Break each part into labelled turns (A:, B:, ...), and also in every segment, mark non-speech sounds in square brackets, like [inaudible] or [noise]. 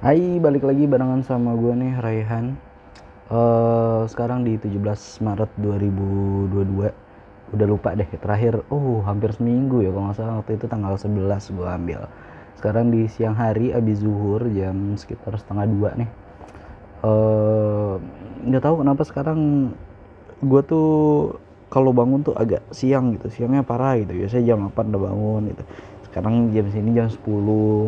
A: Hai, balik lagi barengan sama gue nih Raihan. Uh, sekarang di 17 Maret 2022. Udah lupa deh terakhir. Oh, hampir seminggu ya kalau nggak salah waktu itu tanggal 11 gue ambil. Sekarang di siang hari abis zuhur jam sekitar setengah dua nih. Uh, nggak tahu kenapa sekarang gue tuh kalau bangun tuh agak siang gitu siangnya parah gitu biasanya jam 8 udah bangun gitu sekarang jam sini jam 10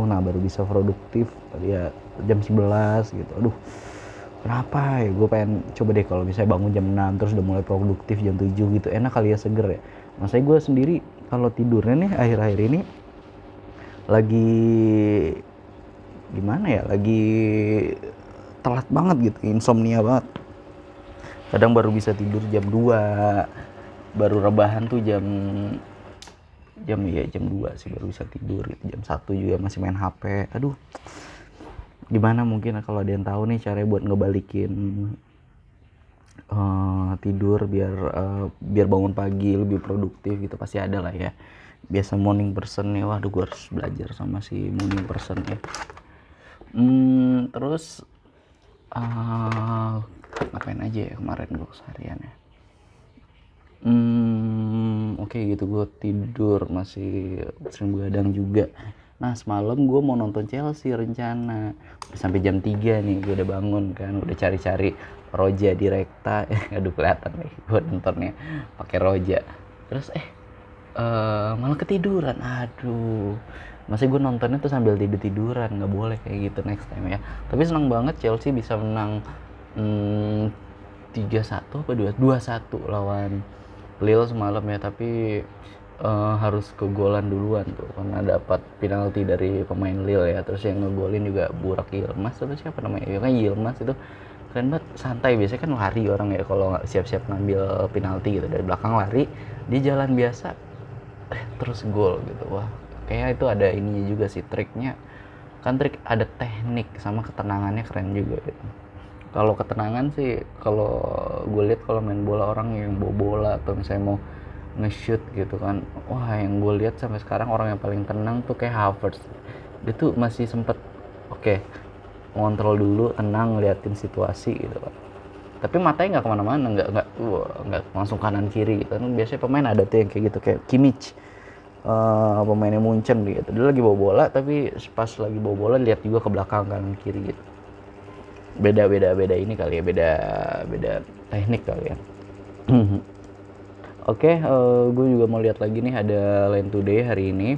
A: nah baru bisa produktif. Ya jam 11 gitu. Aduh kenapa ya? Gue pengen coba deh kalau misalnya bangun jam 6 terus udah mulai produktif jam 7 gitu. Enak kali ya seger ya. Maksudnya gue sendiri kalau tidurnya nih akhir-akhir ini lagi gimana ya? Lagi telat banget gitu insomnia banget. Kadang baru bisa tidur jam 2 baru rebahan tuh jam jam ya jam 2 sih baru bisa tidur gitu. jam satu juga masih main HP aduh gimana mungkin kalau ada yang tahu nih cara buat ngebalikin uh, tidur biar uh, biar bangun pagi lebih produktif gitu. Pasti ada lah ya. Biasa morning person nih waduh gue harus belajar sama si morning person ya. Hmm, terus uh, ngapain aja ya kemarin gue seharian ya hmm, oke okay, gitu gue tidur masih sering begadang juga. Nah semalam gue mau nonton Chelsea rencana. Sampai jam 3 nih gue udah bangun kan udah cari-cari Roja di Rekta. [laughs] Aduh kelihatan nih gue nontonnya pakai Roja. Terus eh uh, malah ketiduran aduh. Masih gue nontonnya tuh sambil tidur tiduran nggak boleh kayak gitu next time ya. Tapi senang banget Chelsea bisa menang hmm, tiga satu apa dua dua satu lawan Lille semalam ya tapi uh, harus kegolan duluan tuh karena dapat penalti dari pemain Lille ya. Terus yang ngegolin juga Burak Yilmaz atau siapa namanya? Ya kan Yilmaz itu keren banget santai. Biasanya kan lari orang ya kalau nggak siap-siap ngambil penalti gitu dari belakang lari di jalan biasa eh, terus gol gitu. Wah kayak itu ada ininya juga sih triknya. Kan trik ada teknik sama ketenangannya keren juga gitu kalau ketenangan sih kalau gue lihat kalau main bola orang yang bawa bola atau misalnya mau nge-shoot gitu kan wah yang gue lihat sampai sekarang orang yang paling tenang tuh kayak Havertz. Dia tuh masih sempet oke okay, ngontrol dulu tenang ngeliatin situasi gitu kan tapi matanya nggak ke mana-mana nggak nggak nggak langsung kanan kiri gitu. Kan biasanya pemain ada tuh yang kayak gitu kayak Kimmich uh, pemainnya Munchen gitu. Dia lagi bawa bola tapi pas lagi bawa bola lihat juga ke belakang kanan kiri gitu beda beda beda ini kali ya beda beda teknik kali ya. Oke okay, uh, eh, gue juga mau lihat lagi nih ada Line Today hari ini.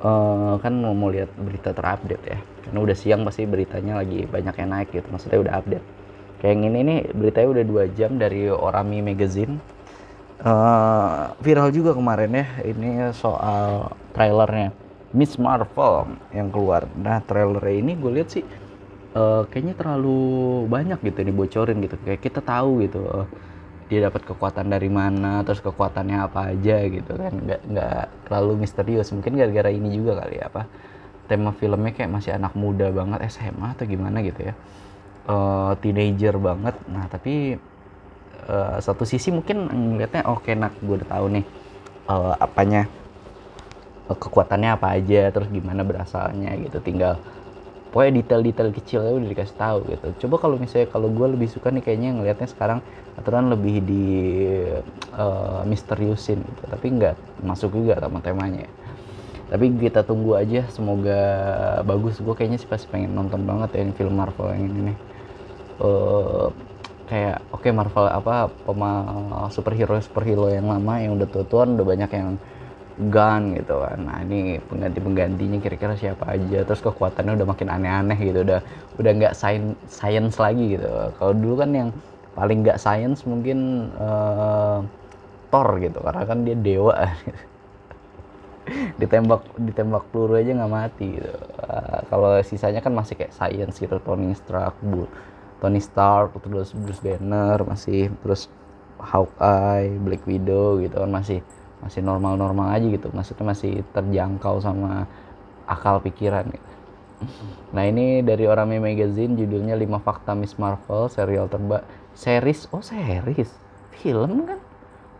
A: Uh, kan mau mau lihat berita terupdate ya. Karena udah siang pasti beritanya lagi banyak yang naik gitu maksudnya udah update. Kayak yang ini nih beritanya udah dua jam dari Orami Magazine. Uh, viral juga kemarin ya ini soal trailernya Miss Marvel yang keluar. Nah trailernya ini gue lihat sih uh, kayaknya terlalu banyak gitu dibocorin gitu. Kayak kita tahu gitu uh, dia dapat kekuatan dari mana terus kekuatannya apa aja gitu kan. Nggak nggak terlalu misterius. Mungkin gara-gara ini juga kali ya apa tema filmnya kayak masih anak muda banget SMA atau gimana gitu ya. Uh, teenager banget. Nah tapi uh, satu sisi mungkin ngeliatnya oke okay, nak gue udah tahu nih uh, apanya uh, kekuatannya apa aja terus gimana berasalnya gitu. Tinggal pokoknya detail-detail kecilnya udah dikasih tahu gitu. Coba kalau misalnya kalau gue lebih suka nih kayaknya ngelihatnya sekarang aturan lebih di uh, misteriusin gitu. Tapi nggak masuk juga sama temanya. Tapi kita tunggu aja semoga bagus. Gue kayaknya sih pasti pengen nonton banget ya ini film Marvel yang ini nih. Uh, kayak oke okay, Marvel apa pema superhero superhero yang lama yang udah tua-tua udah banyak yang gun gitu kan. Nah ini pengganti penggantinya kira-kira siapa aja. Terus kekuatannya udah makin aneh-aneh gitu. Udah udah nggak science lagi gitu. Kalau dulu kan yang paling nggak science mungkin uh, Thor gitu. Karena kan dia dewa. [laughs] Ditembak ditembak peluru aja nggak mati gitu. Uh, kalau sisanya kan masih kayak science gitu. Tony Stark, Bu, Tony Stark terus Bruce Banner masih terus Hawkeye, Black Widow gitu kan masih masih normal-normal aja gitu. Maksudnya masih terjangkau sama akal pikiran gitu. [laughs] Nah ini dari Orame Magazine judulnya 5 Fakta Miss Marvel serial terba series oh series? Film kan?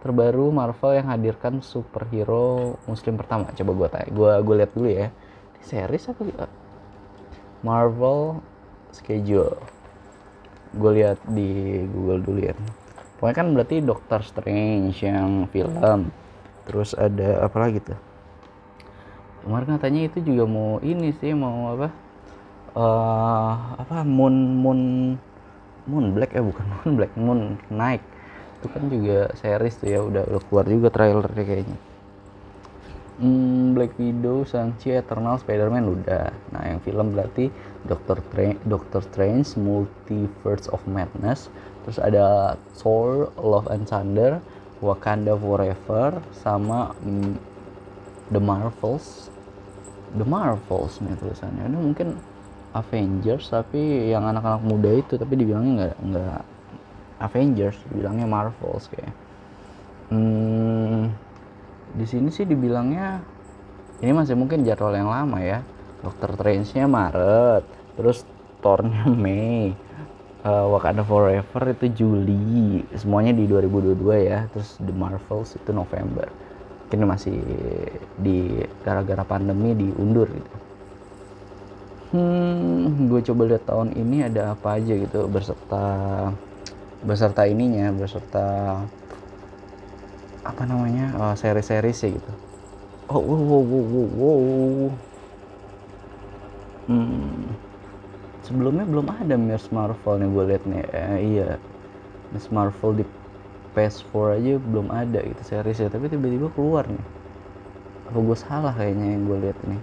A: Terbaru Marvel yang hadirkan superhero muslim pertama. Coba gue tanya gue gue lihat dulu ya. Ini series apa Marvel schedule. Gue lihat di Google dulu ya. Pokoknya kan berarti Doctor Strange yang film terus ada apa lagi tuh? Kemarin katanya itu juga mau ini sih mau apa? Uh, apa Moon Moon Moon Black eh bukan [laughs] Moon Black Moon Night. Itu kan juga series tuh ya udah udah keluar juga trailernya kayaknya. Hmm, Black Widow, Shang-Chi, Eternal, Spider-Man udah. Nah yang film berarti Doctor, Tra Doctor Strange, Multiverse of Madness. Terus ada Thor, Love and Thunder, Wakanda Forever sama mm, The Marvels. The Marvels nih tulisannya. Ini mungkin Avengers tapi yang anak-anak muda itu tapi dibilangnya nggak nggak Avengers bilangnya Marvels kayak hmm, di sini sih dibilangnya ini masih mungkin jadwal yang lama ya. Dokter Strange-nya Maret terus Thor-nya Mei uh, Wakanda Forever itu Juli. Semuanya di 2022 ya. Terus The Marvels itu November. Mungkin masih di gara-gara pandemi diundur gitu. Hmm gue coba lihat tahun ini ada apa aja gitu. Berserta beserta ininya beserta apa namanya? Uh, seri-seri sih gitu. Oh wow wow wow, wow. Hmm, sebelumnya belum ada Miss Marvel nih gue liat nih. Eh, iya. Miss Marvel di PS4 aja belum ada gitu series ya tapi tiba-tiba keluar nih. Apa gue salah kayaknya yang gue liat nih?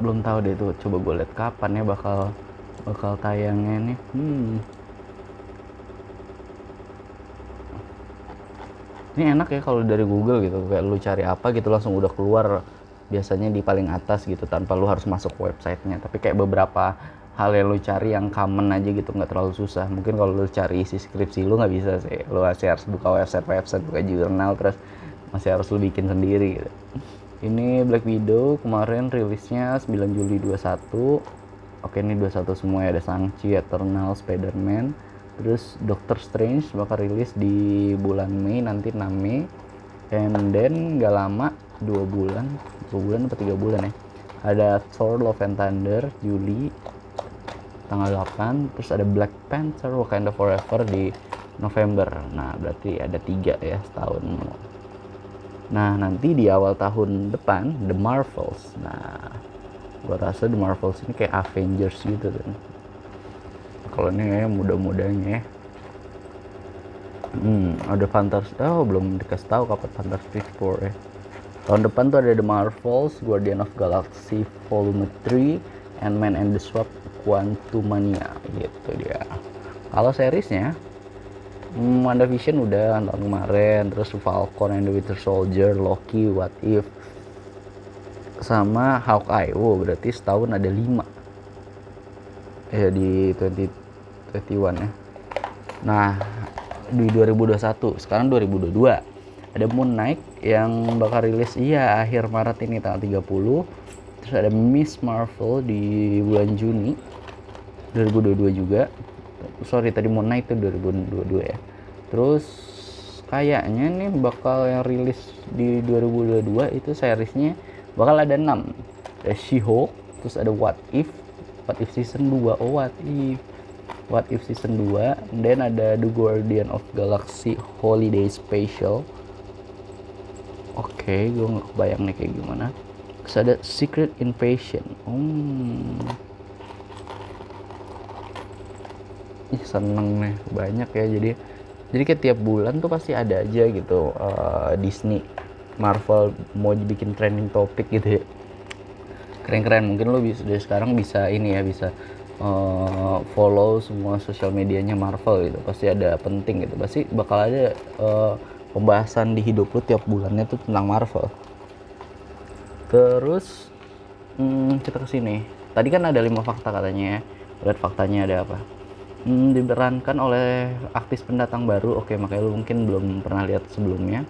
A: Belum tahu deh itu coba gue liat kapan ya bakal bakal tayangnya nih. Hmm. ini enak ya kalau dari Google gitu kayak lu cari apa gitu langsung udah keluar biasanya di paling atas gitu tanpa lu harus masuk websitenya. Tapi kayak beberapa hal yang lu cari yang common aja gitu nggak terlalu susah. Mungkin kalau lu cari isi skripsi lu nggak bisa sih. Lu masih harus buka website website buka jurnal terus masih harus lu bikin sendiri gitu. Ini Black Widow kemarin rilisnya 9 Juli 21 oke ini 21 semua ya. Ada Shang-Chi, Eternal, Spider-Man. Terus Doctor Strange bakal rilis di bulan Mei nanti 6 Mei. And then gak lama 2 bulan. 2 bulan atau 3 bulan ya. Ada Thor Love and Thunder Juli tanggal 8 terus ada Black Panther Wakanda Forever di November. Nah berarti ada tiga ya setahun. Nah nanti di awal tahun depan The Marvels. Nah gue rasa The Marvels ini kayak Avengers gitu kan. Kalau ini kayak muda-mudanya ya. Hmm ada Fantastic oh belum dikasih tahu kapan Fantastic Four ya tahun depan tuh ada The Marvels Guardian of Galaxy Volume 3 Ant-Man and the Swap Quantumania gitu dia kalau seriesnya hmm, WandaVision udah tahun kemarin terus Falcon and the Winter Soldier Loki What If sama Hawkeye. Wow, berarti setahun ada 5. Ya di 2021 ya. Nah, di 2021, sekarang 2022. Ada Moon Knight yang bakal rilis iya akhir Maret ini tanggal 30. Terus ada Miss Marvel di bulan Juni 2022 juga. Sorry tadi Moon Knight itu 2022 ya. Terus kayaknya nih bakal yang rilis di 2022 itu seriesnya bakal ada 6 ada She-Hulk terus ada What If What If season 2 oh What If What If season 2 dan ada The Guardian of Galaxy Holiday Special oke okay, gue nggak kebayang nih kayak gimana. Terus ada Secret Invasion. Hmm. Ih, seneng nih. Banyak ya jadi jadi kayak tiap bulan tuh pasti ada aja gitu uh, Disney Marvel mau dibikin trending topik gitu ya. Keren-keren mungkin lo bisa dari sekarang bisa ini ya bisa uh, follow semua sosial medianya Marvel gitu. Pasti ada penting gitu. Pasti bakal ada uh, pembahasan di hidup lo tiap bulannya tuh tentang Marvel. Terus hmm, kita ke sini. Tadi kan ada lima fakta katanya ya. Lihat faktanya ada apa? Hmm, diperankan oleh artis pendatang baru. Oke makanya lo mungkin belum pernah lihat sebelumnya.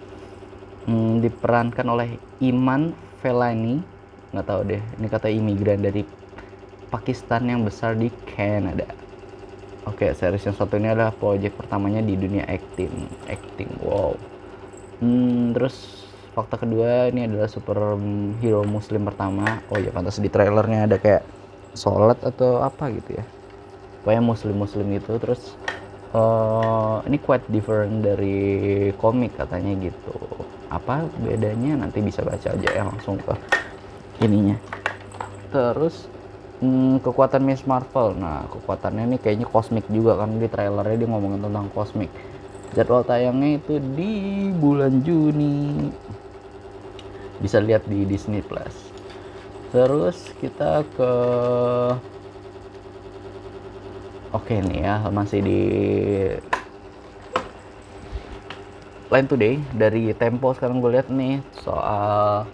A: Hmm, diperankan oleh Iman Velani. Nggak tahu deh ini kata imigran dari Pakistan yang besar di Kanada. Oke series yang satu ini adalah proyek pertamanya di dunia acting. Acting wow hmm, terus fakta kedua ini adalah super hero muslim pertama. Oh ya pantas di trailernya ada kayak sholat atau apa gitu ya. Pokoknya muslim muslim gitu. Terus uh, ini quite different dari komik katanya gitu. Apa bedanya? Nanti bisa baca aja ya langsung ke ininya. Terus hmm, kekuatan Miss Marvel. Nah kekuatannya ini kayaknya kosmik juga kan. Di trailernya dia ngomongin tentang kosmik jadwal tayangnya itu di bulan Juni. Bisa lihat di Disney Plus. Terus kita ke oke nih ya masih di Line Today. Dari Tempo sekarang gue lihat nih soal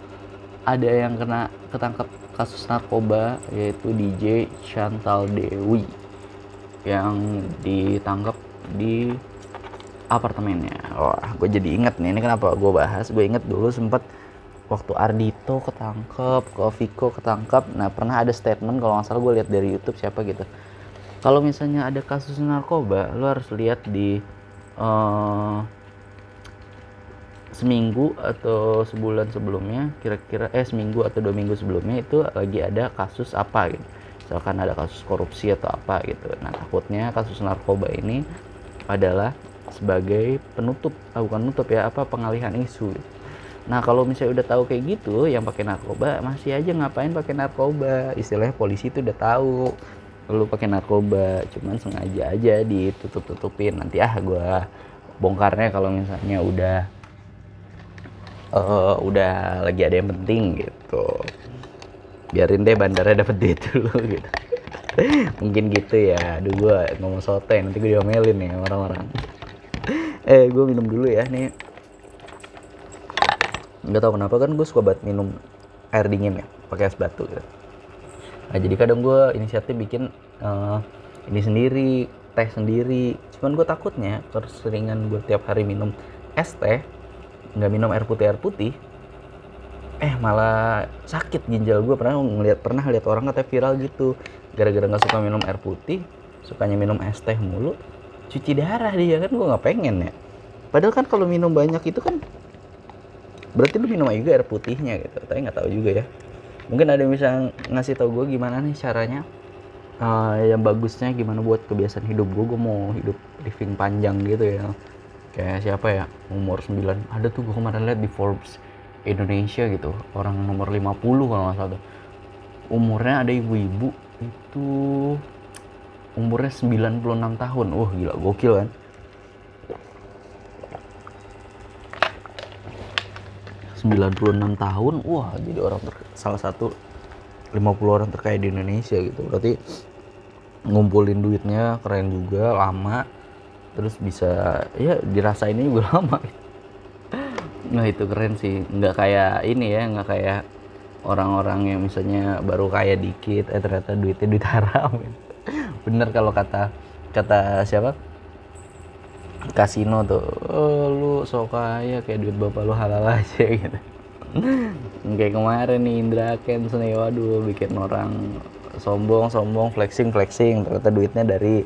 A: ada yang kena ketangkap kasus narkoba yaitu DJ Chantal Dewi yang ditangkap di apartemennya. Wah, gue jadi inget nih, ini kenapa gue bahas? Gue inget dulu sempet waktu Ardito ketangkep, ke Viko ketangkep. Nah, pernah ada statement kalau nggak salah gue lihat dari YouTube siapa gitu. Kalau misalnya ada kasus narkoba, lo harus lihat di uh, seminggu atau sebulan sebelumnya kira-kira eh seminggu atau dua minggu sebelumnya itu lagi ada kasus apa gitu misalkan ada kasus korupsi atau apa gitu nah takutnya kasus narkoba ini adalah sebagai penutup. Ah, bukan penutup ya apa pengalihan isu. Nah kalau misalnya udah tahu kayak gitu yang pakai narkoba masih aja ngapain pakai narkoba? Istilahnya polisi itu udah tahu lu pakai narkoba cuman sengaja aja ditutup tutupin nanti ah gue bongkarnya kalau misalnya udah uh, udah lagi ada yang penting gitu. Biarin deh bandara dapet duit dulu [laughs] gitu. Mungkin gitu ya. Aduh gue ngomong soto nanti gue diomelin nih orang-orang eh gue minum dulu ya nih. Nggak tahu kenapa kan gue suka banget minum air dingin ya pakai es batu gitu. Nah jadi kadang gue inisiatif bikin uh, ini sendiri teh sendiri. Cuman gue takutnya keseringan gue tiap hari minum es teh nggak minum air putih air putih eh malah sakit ginjal gue pernah ngeliat pernah lihat orang katanya viral gitu. Gara-gara nggak suka minum air putih sukanya minum es teh mulu cuci darah dia kan gue nggak pengen ya. Padahal kan kalau minum banyak itu kan berarti lu minum juga air putihnya gitu. Tapi nggak tahu juga ya. Mungkin ada yang bisa ngasih tau gue gimana nih caranya uh, yang bagusnya gimana buat kebiasaan hidup gue gue mau hidup living panjang gitu ya. Kayak siapa ya? Umur 9 ada tuh gue kemarin lihat di Forbes Indonesia gitu. Orang nomor 50 kalau nggak salah umurnya ada ibu-ibu itu umurnya 96 tahun. Wah gila gokil kan? Sembilan puluh enam tahun wah jadi orang ter salah satu 50 orang terkaya di Indonesia gitu. Berarti ngumpulin duitnya keren juga lama. Terus bisa ya dirasainnya juga [laughs] lama. Nah itu keren sih. Nggak kayak ini ya nggak kayak orang-orang yang misalnya baru kaya dikit eh ternyata duitnya [laughs] duit haram bener kalau kata kata siapa? Kasino tuh oh, lu sok kaya kayak duit bapak lu halal aja [laughs] gitu. Kayak kemarin nih Indra Ken nih waduh bikin orang sombong sombong flexing flexing ternyata duitnya dari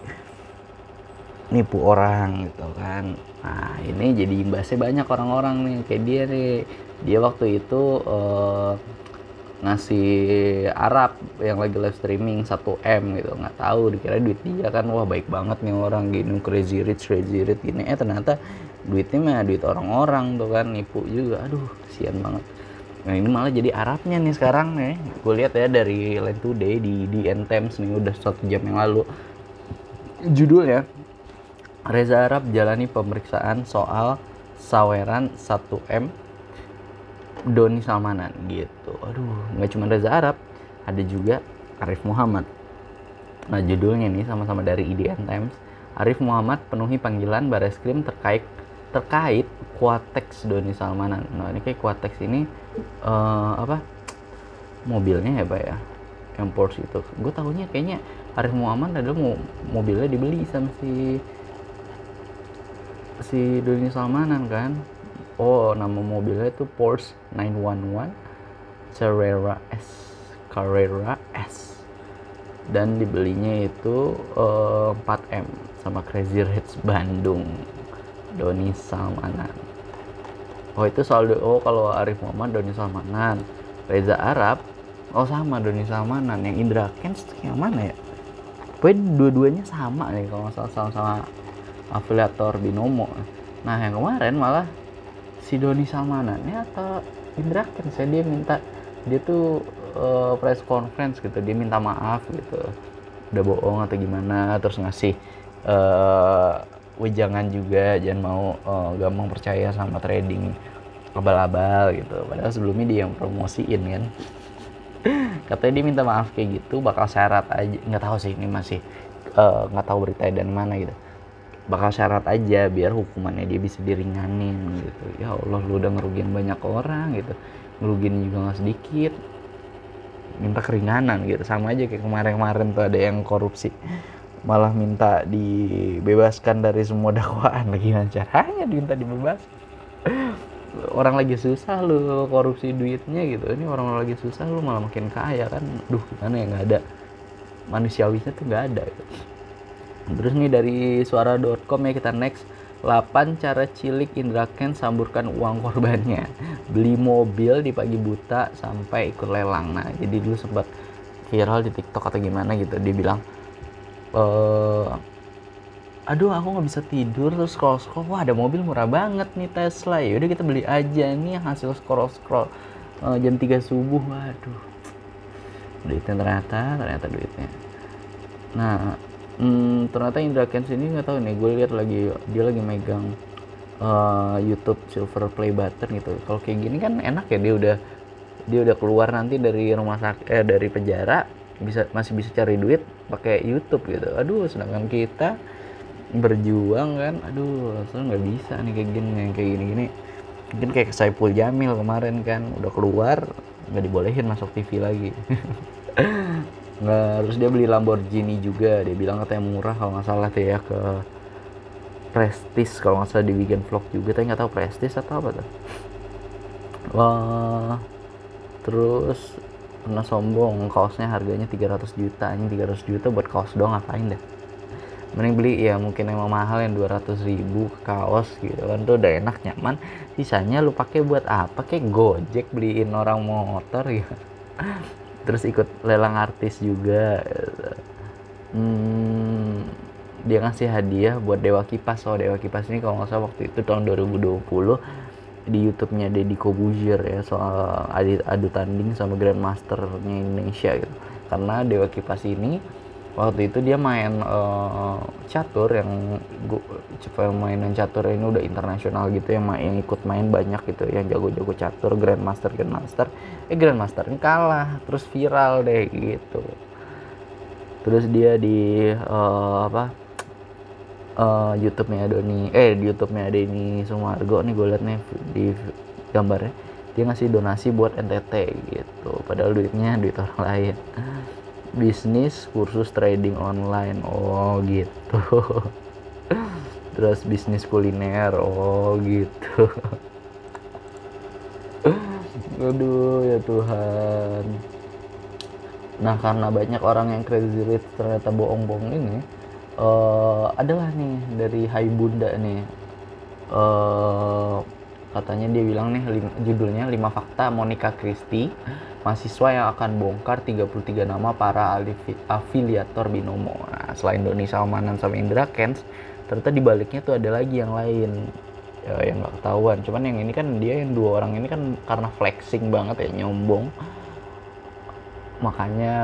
A: nipu orang gitu kan. Nah ini jadi imbasnya banyak orang-orang nih kayak dia nih. Dia waktu itu uh, ngasih Arab yang lagi live streaming 1M gitu. Nggak tahu dikira duit dia kan. Wah baik banget nih orang gini crazy rich crazy rich gini. Eh ternyata duitnya mah duit orang-orang tuh kan nipu juga. Aduh kasihan banget. Nah ini malah jadi Arabnya nih sekarang nih. Gue lihat ya dari Line Today di di Times nih udah satu jam yang lalu. Judulnya Reza Arab jalani pemeriksaan soal saweran 1M Doni Salmanan gitu. Aduh, nggak cuma Reza Arab, ada juga Arif Muhammad. Nah, judulnya nih sama-sama dari IDN Times. Arif Muhammad penuhi panggilan Bareskrim terkait terkait Quatex Doni Salmanan. Nah, ini kayak Quatex ini uh, apa? Mobilnya ya, Pak ya. Yang Porsche itu. Gue tahunya kayaknya Arif Muhammad adalah mobilnya dibeli sama si si Doni Salmanan kan oh nama mobilnya itu Porsche 911 Carrera S. Carrera S. Dan dibelinya itu uh, eh, 4M sama Crazy Rich Bandung. Doni Salmanan. Oh itu soal oh kalau Arif Muhammad Doni Salmanan. Reza Arab oh sama Doni Salmanan. Yang Indra Kens yang mana ya? Pokoknya dua-duanya sama nih kalau sama-sama afiliator binomo. Nah yang kemarin malah si Doni Salmanan ini atau Indra Kens ya dia minta dia tuh uh, press conference gitu dia minta maaf gitu. Udah bohong atau gimana? Terus ngasih uh, wejangan juga jangan mau uh, gampang percaya sama trading abal-abal gitu. Padahal sebelumnya dia yang promosiin kan. [laughs] Katanya dia minta maaf kayak gitu bakal syarat aja nggak tahu sih ini masih nggak uh, tahu berita dan mana gitu bakal syarat aja biar hukumannya dia bisa diringanin gitu. Ya Allah lu udah ngerugiin banyak orang gitu. Ngerugiin juga nggak sedikit. Minta keringanan gitu. Sama aja kayak kemarin-kemarin tuh ada yang korupsi. Malah minta dibebaskan dari semua dakwaan. Lagi caranya diminta dibebas. Orang lagi susah lu korupsi duitnya gitu. Ini orang lagi susah lu malah makin kaya kan. Duh gimana ya? Nggak ada. Manusiawinya tuh nggak ada gitu. Terus nih dari suara.com ya kita next. 8 cara cilik Indra Ken samburkan uang korbannya. Beli mobil di pagi buta sampai ikut lelang. Nah jadi dulu sempat viral di TikTok atau gimana gitu dia bilang e, aduh aku nggak bisa tidur. Terus scroll scroll wah ada mobil murah banget nih Tesla. Ya udah kita beli aja nih hasil scroll scroll uh, jam 3 subuh. Waduh. Duitnya ternyata ternyata duitnya. Nah hmm, ternyata Indra Kens ini nggak tahu nih gue lihat lagi dia lagi megang uh, YouTube Silver Play Button gitu. Kalau kayak gini kan enak ya dia udah dia udah keluar nanti dari rumah sakit eh dari penjara bisa masih bisa cari duit pakai YouTube gitu. Aduh sedangkan kita berjuang kan aduh soalnya nggak bisa nih kayak gini kayak gini gini mungkin kayak Saipul Jamil kemarin kan udah keluar nggak dibolehin masuk TV lagi [laughs] nggak harus dia beli Lamborghini juga. Dia bilang katanya murah kalau nggak salah tuh ya ke Prestige kalau nggak salah dibikin vlog juga. Tapi nggak tahu Prestige atau apa tuh. Wah terus pernah sombong. Kaosnya harganya 300 juta. Ini 300 juta buat kaos doang ngapain deh? Mending beli ya mungkin emang mahal yang 200 ribu kaos gitu kan. Tuh udah enak nyaman. Sisanya lu pakai buat apa? Kayak gojek beliin orang motor ya terus ikut lelang artis juga hmm, dia ngasih hadiah buat Dewa Kipas. Oh Dewa Kipas ini kalau nggak salah waktu itu tahun 2020 di YouTube-nya Deddy Kobuzier ya soal adu, adu tanding sama Grandmasternya Indonesia gitu. Karena Dewa Kipas ini waktu itu dia main uh, catur yang gua mainan catur ini udah internasional gitu yang yang ikut main banyak gitu yang jago-jago catur grandmaster grandmaster. Eh grandmaster ini kalah terus viral deh gitu. Terus dia di uh, apa uh, YouTube-nya Doni eh di YouTube-nya ini Sumargo nih gue liat nih di gambarnya. Dia ngasih donasi buat NTT gitu padahal duitnya duit orang lain bisnis kursus trading online. Oh gitu. [laughs] Terus bisnis kuliner. Oh gitu. [laughs] Aduh ya Tuhan. Nah karena banyak orang yang crazy rich ternyata bohong-bohong ini uh, adalah nih dari Hai Bunda nih. Uh, katanya dia bilang nih judulnya 5 fakta Monica Christie mahasiswa yang akan bongkar 33 nama para afiliator binomo. Nah, selain Doni Salmanan sama Indra Kens, ternyata di baliknya tuh ada lagi yang lain ya, yang nggak ketahuan. Cuman yang ini kan dia yang dua orang ini kan karena flexing banget ya nyombong, makanya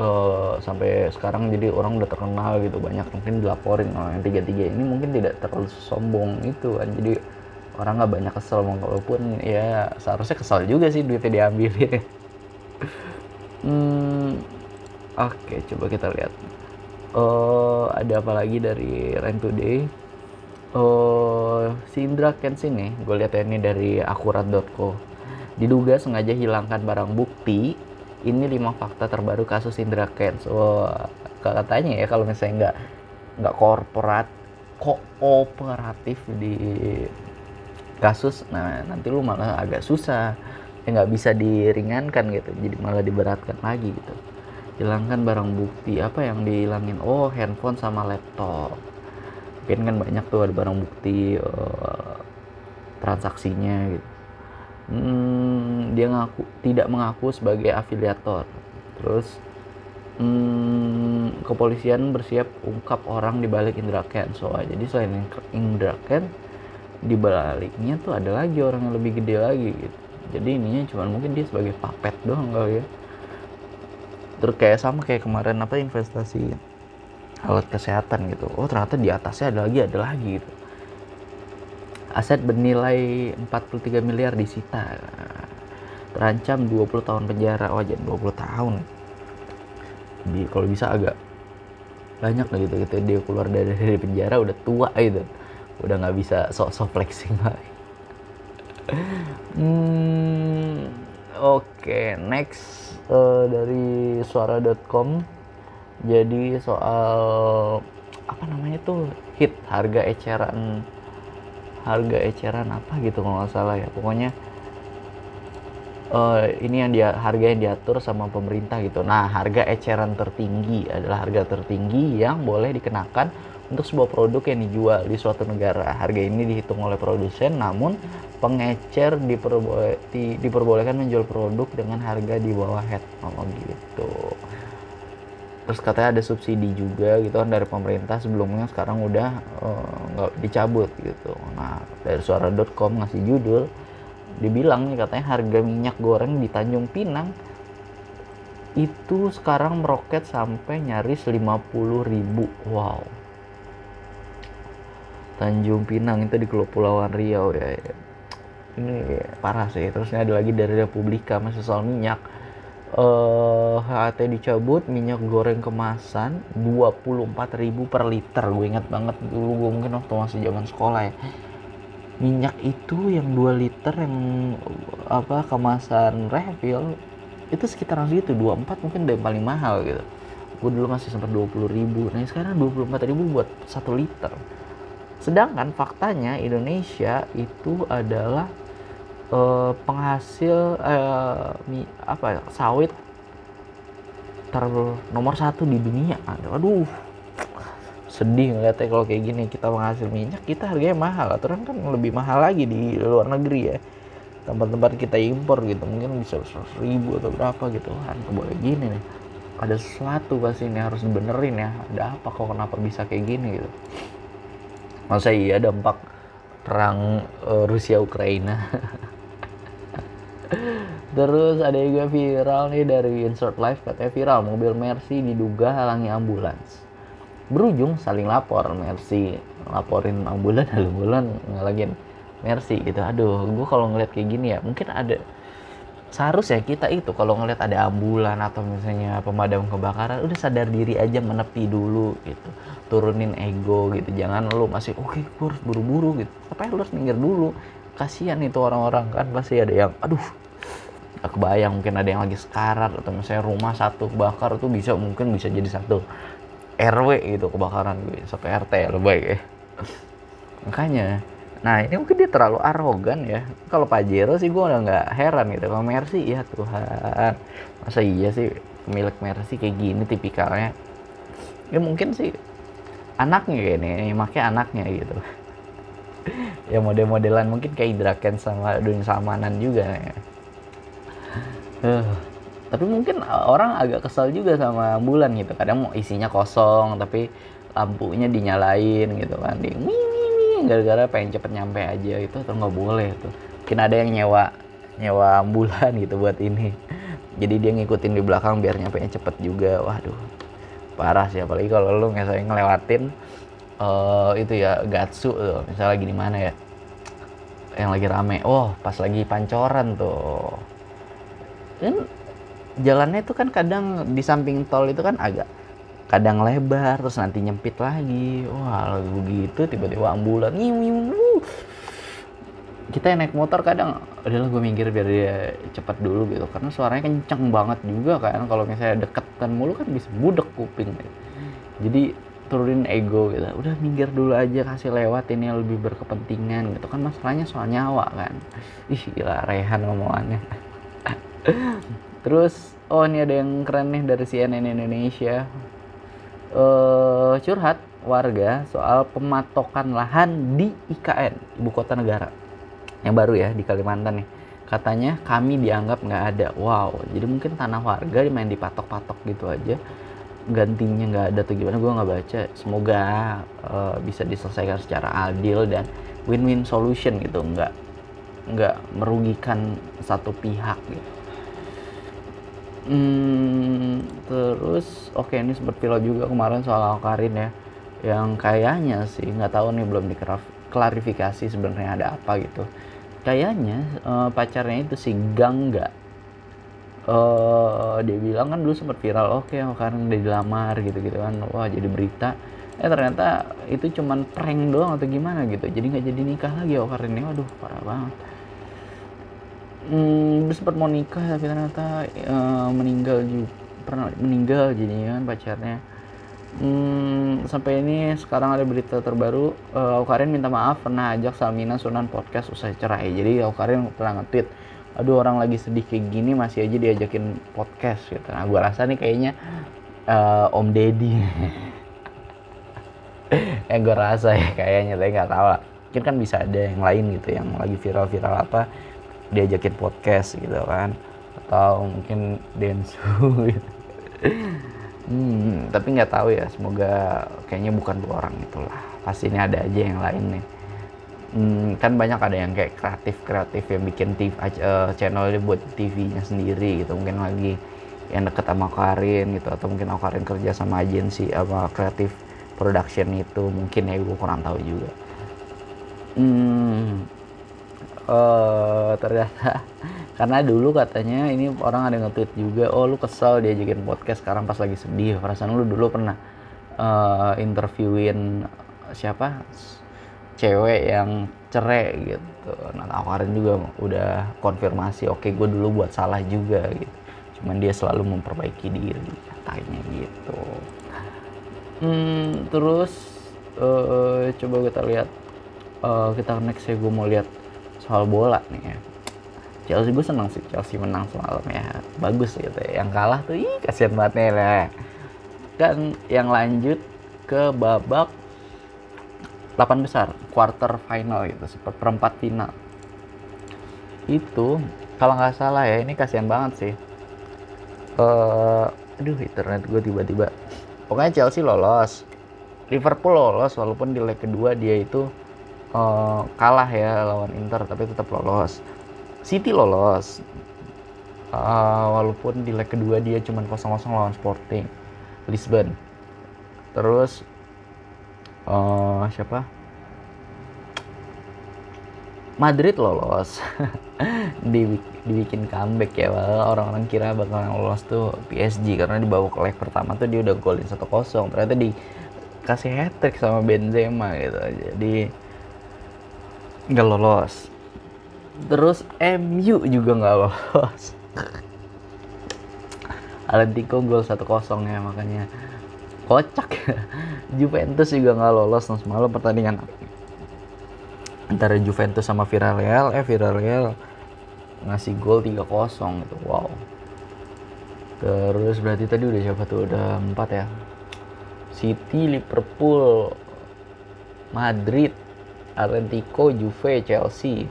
A: uh, sampai sekarang jadi orang udah terkenal gitu banyak mungkin dilaporin oh, yang tiga tiga ini mungkin tidak terlalu sombong itu kan jadi orang nggak banyak kesel walaupun ya seharusnya kesel juga sih duitnya diambil hmm, oke okay, coba kita lihat. Uh, ada apa lagi dari Rent Today? Uh, si Indra Kens ini gue lihat ya ini dari akurat.co diduga sengaja hilangkan barang bukti. Ini lima fakta terbaru kasus Indra Kens oh, katanya ya kalau misalnya nggak nggak korporat kooperatif di kasus nah nanti lu malah agak susah. Ya nggak bisa diringankan gitu jadi malah diberatkan lagi gitu. Hilangkan barang bukti apa yang dihilangin? Oh handphone sama laptop. Mungkin kan banyak tuh ada barang bukti uh, transaksinya gitu. Hmm, dia ngaku tidak mengaku sebagai afiliator. Terus hmm, kepolisian bersiap ungkap orang di balik Indra Ken so jadi selain Indra Ken di baliknya tuh ada lagi orang yang lebih gede lagi gitu. Jadi ininya cuma mungkin dia sebagai papet doang kali ya. Terus kayak sama kayak kemarin apa investasi alat kesehatan gitu. Oh ternyata di atasnya ada lagi ada lagi gitu. Aset bernilai 43 miliar disita terancam 20 tahun penjara. Oh, 20 tahun. Kalau bisa agak banyak lah gitu. Gitu dia keluar dari, dari penjara udah tua gitu udah nggak bisa sok-sok flexing lagi [laughs] hmm, oke okay, next uh, dari suara.com jadi soal apa namanya tuh hit harga eceran harga eceran apa gitu kalau nggak salah ya. Pokoknya uh, ini yang dia harga yang diatur sama pemerintah gitu. Nah, harga eceran tertinggi adalah harga tertinggi yang boleh dikenakan untuk sebuah produk yang dijual di suatu negara. Harga ini dihitung oleh produsen, namun pengecer diperboleh, di, diperbolehkan menjual produk dengan harga di bawah head oh, gitu. Terus katanya ada subsidi juga gitu kan dari pemerintah sebelumnya sekarang udah eh, nggak uh, dicabut gitu. Nah dari suara.com ngasih judul dibilang nih katanya harga minyak goreng di Tanjung Pinang itu sekarang meroket sampai nyaris 50 ribu wow Tanjung Pinang itu di Kepulauan Riau ya, ini parah sih. Terusnya ada lagi dari Republika masih soal minyak. Uh, HAT dicabut minyak goreng kemasan 24.000 per liter. Gue inget banget dulu gue mungkin waktu masih zaman sekolah ya. Minyak itu yang 2 liter yang apa kemasan refill itu sekitar segitu. 24 mungkin udah paling mahal gitu. Gue dulu masih sempat 20 ribu. Nah sekarang 24 ribu buat 1 liter sedangkan faktanya Indonesia itu adalah uh, penghasil uh, apa ya, sawit ter nomor satu di dunia. Aduh sedih ngeliatnya kalau kayak gini kita menghasil minyak kita harganya mahal. Aturan kan lebih mahal lagi di luar negeri ya. Tempat-tempat kita impor gitu mungkin bisa ribu atau berapa gitu. Kan boleh gini nih. Ada sesuatu pasti ini harus dibenerin ya. Ada apa kok kenapa bisa kayak gini gitu masa iya dampak perang uh, Rusia Ukraina? [laughs] Terus ada juga viral nih dari Insert Life katanya viral mobil Mercy diduga halangi ambulans. Berujung saling lapor Mercy laporin ambulan [laughs] ambulan ngalangin Mercy gitu. Aduh gue kalau ngeliat kayak gini ya mungkin ada seharusnya kita itu kalau ngeliat ada ambulan atau misalnya pemadam kebakaran udah sadar diri aja menepi dulu gitu. Turunin ego gitu. Jangan lu masih oke okay, harus buru-buru gitu. Tapi lu harus minggir dulu? Kasihan itu orang-orang kan pasti ada yang aduh gak kebayang mungkin ada yang lagi sekarat atau misalnya rumah satu bakar tuh bisa mungkin bisa jadi satu RW gitu kebakaran gue sampai RT lo baik ya. Makanya nah ini mungkin dia terlalu arogan ya. Kalau Pajero sih gue udah nggak heran gitu. Kalau Mercy ya Tuhan. Masa iya sih pemilik Mercy kayak gini tipikalnya? Ya mungkin sih anaknya kayak ini makanya anaknya gitu. [laughs] Ya model-modelan mungkin kayak Draken sama Dunia Samanan juga ya. Uh tapi mungkin orang agak kesal juga sama ambulan gitu. Kadang mau isinya kosong tapi lampunya dinyalain gitu kan. Di gara-gara pengen cepet nyampe aja itu atau nggak boleh tuh. Mungkin ada yang nyewa nyewa ambulan gitu buat ini. Jadi dia ngikutin di belakang biar nyampe cepet juga. Waduh parah sih. Apalagi kalau lu saya ngelewatin uh, itu ya gatsu tuh misalnya lagi di mana ya? Yang lagi rame. Oh pas lagi pancoran tuh. Kan jalannya itu kan kadang di samping tol itu kan agak kadang lebar terus nanti nyempit lagi. Wah begitu tiba-tiba ambulan. Kita yang naik motor kadang adalah gue minggir biar dia cepat dulu gitu. Karena suaranya kenceng banget juga kan. Kalau misalnya deketan mulu kan bisa budek kuping. Gitu. jadi turunin ego gitu. Udah minggir dulu aja kasih lewat ini yang lebih berkepentingan gitu. Kan masalahnya soal nyawa kan. Ih gila rehan ngomongannya [laughs] Terus oh ini ada yang keren nih dari CNN Indonesia. Uh, curhat warga soal pematokan lahan di IKN ibu kota negara. yang baru ya di Kalimantan nih. Katanya kami dianggap nggak ada. Wow jadi mungkin tanah warga main dipatok-patok gitu aja. Gantinya nggak ada tuh gimana? Gue nggak baca. Semoga uh, bisa diselesaikan secara adil dan win-win solution gitu. Nggak nggak merugikan satu pihak gitu hmm, terus oke okay, ini sempat pilot juga kemarin soal Karin ya. Yang kayaknya sih nggak tahu nih belum diklarifikasi sebenarnya ada apa gitu. Kayaknya uh, pacarnya itu si Gangga uh, dia bilang kan dulu sempat viral oke okay, udah dilamar gitu gitu kan. Wah jadi berita. Eh ternyata itu cuman prank doang atau gimana gitu. Jadi nggak jadi nikah lagi karena ini waduh parah banget hmm, sempat mau nikah tapi ternyata uh, meninggal juga pernah meninggal jadinya kan pacarnya. Hmm, sampai ini sekarang ada berita terbaru uh, Aukarin minta maaf pernah ajak Salmina Sunan podcast usai cerai. Jadi Aukarin pernah nge-tweet aduh orang lagi sedih kayak gini masih aja diajakin podcast gitu. Nah gue rasa nih kayaknya uh, Om Deddy. [laughs] Yang gue rasa ya kayaknya tapi nggak tahu lah. Mungkin kan bisa ada yang lain gitu yang lagi viral-viral apa diajakin podcast gitu kan atau mungkin Densu [laughs] gitu Hmm, tapi nggak tahu ya. Semoga kayaknya bukan dua orang itulah. Pasti ini ada aja yang lain nih. Hmm, kan banyak ada yang kayak kreatif-kreatif yang bikin TV, uh, eh, channelnya buat TV-nya sendiri gitu. Mungkin lagi yang deket sama Karin gitu atau mungkin Karin kerja sama agensi apa kreatif production itu mungkin ya gue kurang tahu juga. Hmm, uh, ternyata. [laughs] Karena dulu katanya ini orang ada nge-tweet juga oh lu kesel dia diajakin podcast sekarang pas lagi sedih. Perasaan lu dulu pernah uh, interviewin siapa? Cewek yang cerai gitu. Nah kemarin juga udah konfirmasi oke gue dulu buat salah juga gitu. Cuman dia selalu memperbaiki diri katanya gitu. Hmm, terus uh, coba kita lihat uh, kita next ya gue mau lihat soal bola nih ya. Chelsea gue seneng sih Chelsea menang semalam ya. Bagus gitu ya. Yang kalah tuh ih kasihan banget nih lah dan yang lanjut ke babak 8 besar quarter final gitu seperti perempat final. Itu kalau nggak salah ya ini kasihan banget sih. Uh, aduh internet gue tiba-tiba. Pokoknya Chelsea lolos. Liverpool lolos walaupun di leg kedua dia itu uh, kalah ya lawan Inter tapi tetap lolos. City lolos. Uh, walaupun di leg kedua dia cuma 0-0 lawan Sporting Lisbon. Terus uh, siapa? Madrid lolos. [laughs] Di, dibikin comeback ya orang-orang kira bakal lolos tuh PSG karena di babak leg pertama tuh dia udah golin 1-0 ternyata dikasih hat trick sama Benzema gitu. Jadi nggak lolos. Terus MU juga nggak lolos. Atletico gol 1-0 ya makanya. Kocak. [laughs] Juventus juga nggak lolos nah semalam pertandingan. Antara Juventus sama Villarreal eh Villarreal ngasih gol 3-0 gitu wow. Terus berarti tadi udah siapa tuh? Udah empat ya? City Liverpool Madrid Atletico Juve Chelsea.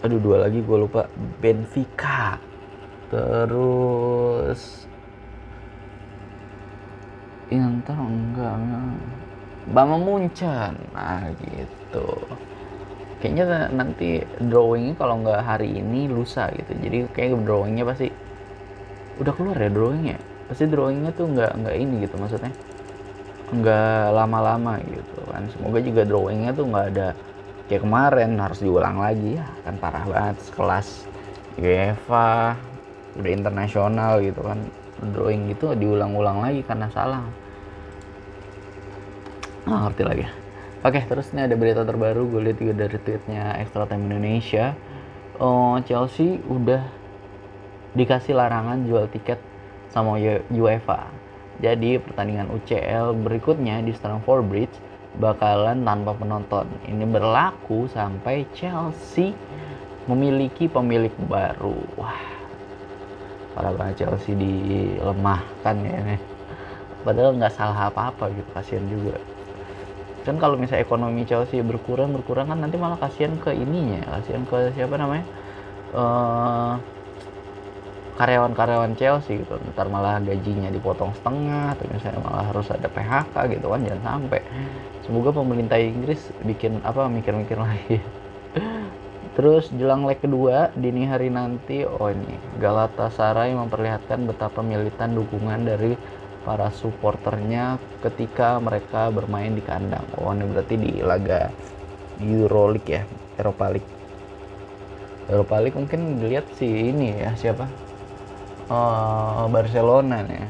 A: Aduh dua lagi gue lupa. Benfica. Terus Inter enggak. Bama Muncan nah gitu. Kayaknya nanti drawingnya kalau nggak hari ini lusa gitu. Jadi kayak drawingnya pasti udah keluar ya drawingnya. Pasti drawingnya tuh nggak nggak ini gitu maksudnya nggak lama-lama gitu kan. Semoga juga drawingnya tuh nggak ada kayak kemarin harus diulang lagi ya. Kan parah banget sekelas UEFA udah internasional gitu kan. Drawing gitu diulang-ulang lagi karena salah. Nggak ngerti lagi. Oke terus ini ada berita terbaru gue lihat juga dari tweetnya Extra Time Indonesia. Oh, Chelsea udah dikasih larangan jual tiket sama UEFA jadi pertandingan UCL berikutnya di Stamford Bridge bakalan tanpa penonton. Ini berlaku sampai Chelsea memiliki pemilik baru. Wah, parah banget Chelsea dilemahkan ya. Padahal nggak salah apa-apa gitu, kasihan juga. kan kalau misalnya ekonomi Chelsea berkurang berkurang kan nanti malah kasihan ke ininya kasihan ke siapa namanya uh, karyawan-karyawan Chelsea gitu. Ntar malah gajinya dipotong setengah atau misalnya malah harus ada PHK gitu kan jangan sampai. Semoga pemerintah Inggris bikin apa mikir-mikir [laughs] lagi. Terus jelang leg kedua dini hari nanti oh ini Galatasaray memperlihatkan betapa militan dukungan dari para supporternya ketika mereka bermain di kandang. Oh ini berarti di laga Euroleague ya Eropa League. Eropa League mungkin dilihat sih ini ya siapa oh, Barcelona nih.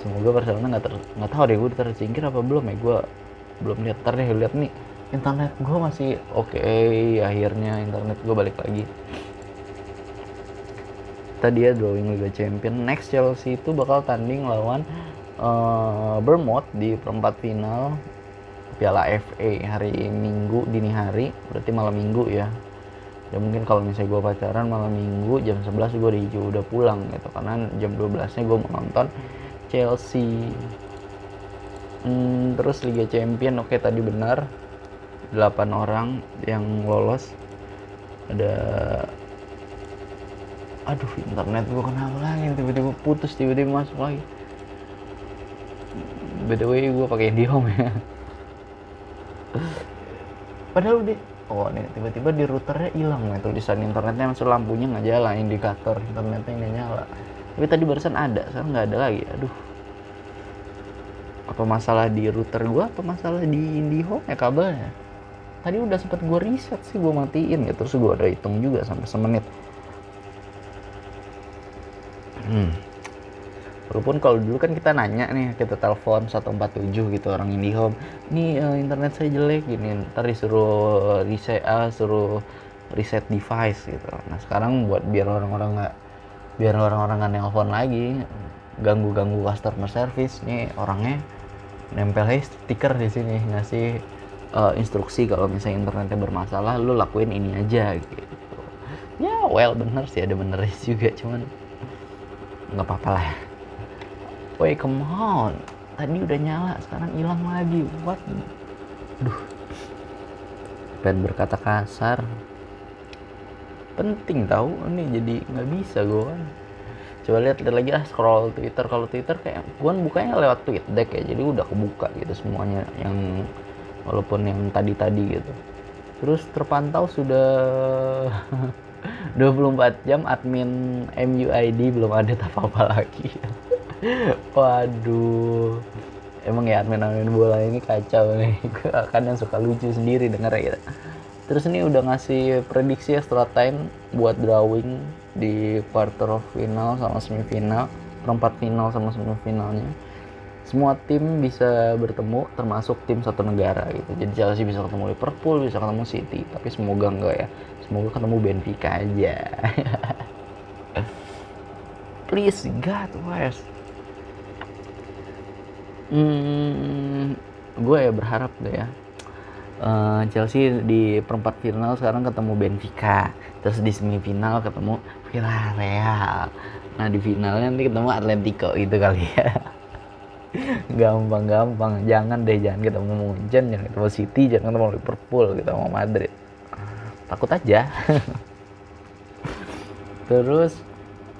A: Semoga Barcelona nggak ter nggak tahu deh gue tersingkir apa belum ya? Gue belum lihat ntar deh lihat nih. Internet gue masih oke okay, akhirnya internet gue balik lagi. Tadi ya drawing Liga Champion. Next Chelsea itu bakal tanding lawan uh, Bournemouth di perempat final Piala FA hari Minggu dini hari. Berarti malam Minggu ya ya mungkin kalau misalnya gue pacaran malam minggu jam 11 gue udah, udah pulang gitu. Karena jam 12 nya gue mau nonton Chelsea. Hmm, terus Liga Champion oke okay, tadi benar. 8 orang yang lolos. Ada aduh internet gue kenapa lagi tiba-tiba putus tiba-tiba masuk lagi. By the way gue pakai IndiHome ya. Padahal udah oh nih. Tiba-tiba di routernya hilang nih tulisan internetnya masuk lampunya nggak jalan indikator internetnya nggak nyala. Tapi tadi barusan ada sekarang nggak ada lagi. Aduh. Apa masalah di router gua? Apa masalah di IndiHome ya kabelnya? Tadi udah sempet gua reset sih gua matiin ya terus gua ada hitung juga sampai semenit. Hmm walaupun kalau dulu kan kita nanya nih kita telepon 147 gitu orang IndiHome ini uh, internet saya jelek gini ntar disuruh reset uh, suruh reset device gitu. Nah sekarang buat biar orang-orang nggak biar orang-orang nggak nelpon lagi ganggu-ganggu customer service nih orangnya nempel stiker di sini ngasih uh, instruksi kalau misalnya internetnya bermasalah lu lakuin ini aja gitu. Ya well bener sih ada bener [laughs] juga cuman nggak apa-apa lah Woi come on. Tadi udah nyala sekarang hilang lagi. What? Duh pengen berkata kasar. Penting tahu ini jadi nggak bisa gue kan. Coba lihat lihat lagi ah scroll Twitter. Kalau Twitter kayak gue bukanya lewat tweet deck ya jadi udah kebuka gitu semuanya yang walaupun yang tadi-tadi gitu. Terus terpantau sudah [laughs] 24 jam admin MUID belum ada apa-apa lagi [laughs] Waduh. Emang ya admin-admin bola ini kacau nih. [laughs] Kadang suka lucu sendiri denger ya. Terus ini udah ngasih prediksi extra time buat drawing di quarter final sama semifinal, perempat final sama semifinalnya. Semua tim bisa bertemu termasuk tim satu negara gitu. Jadi Chelsea bisa ketemu Liverpool, bisa ketemu City, tapi semoga enggak ya. Semoga ketemu Benfica aja. [laughs] Please God, West Hmm, gue ya berharap deh ya. Uh, Chelsea di perempat final sekarang ketemu Benfica, terus di semifinal ketemu Villarreal. Nah di finalnya nanti ketemu Atletico itu kali ya. [laughs] Gampang-gampang, jangan deh jangan ketemu Munchen, jangan ketemu City, jangan ketemu Liverpool, ketemu Madrid. Takut aja. [laughs] terus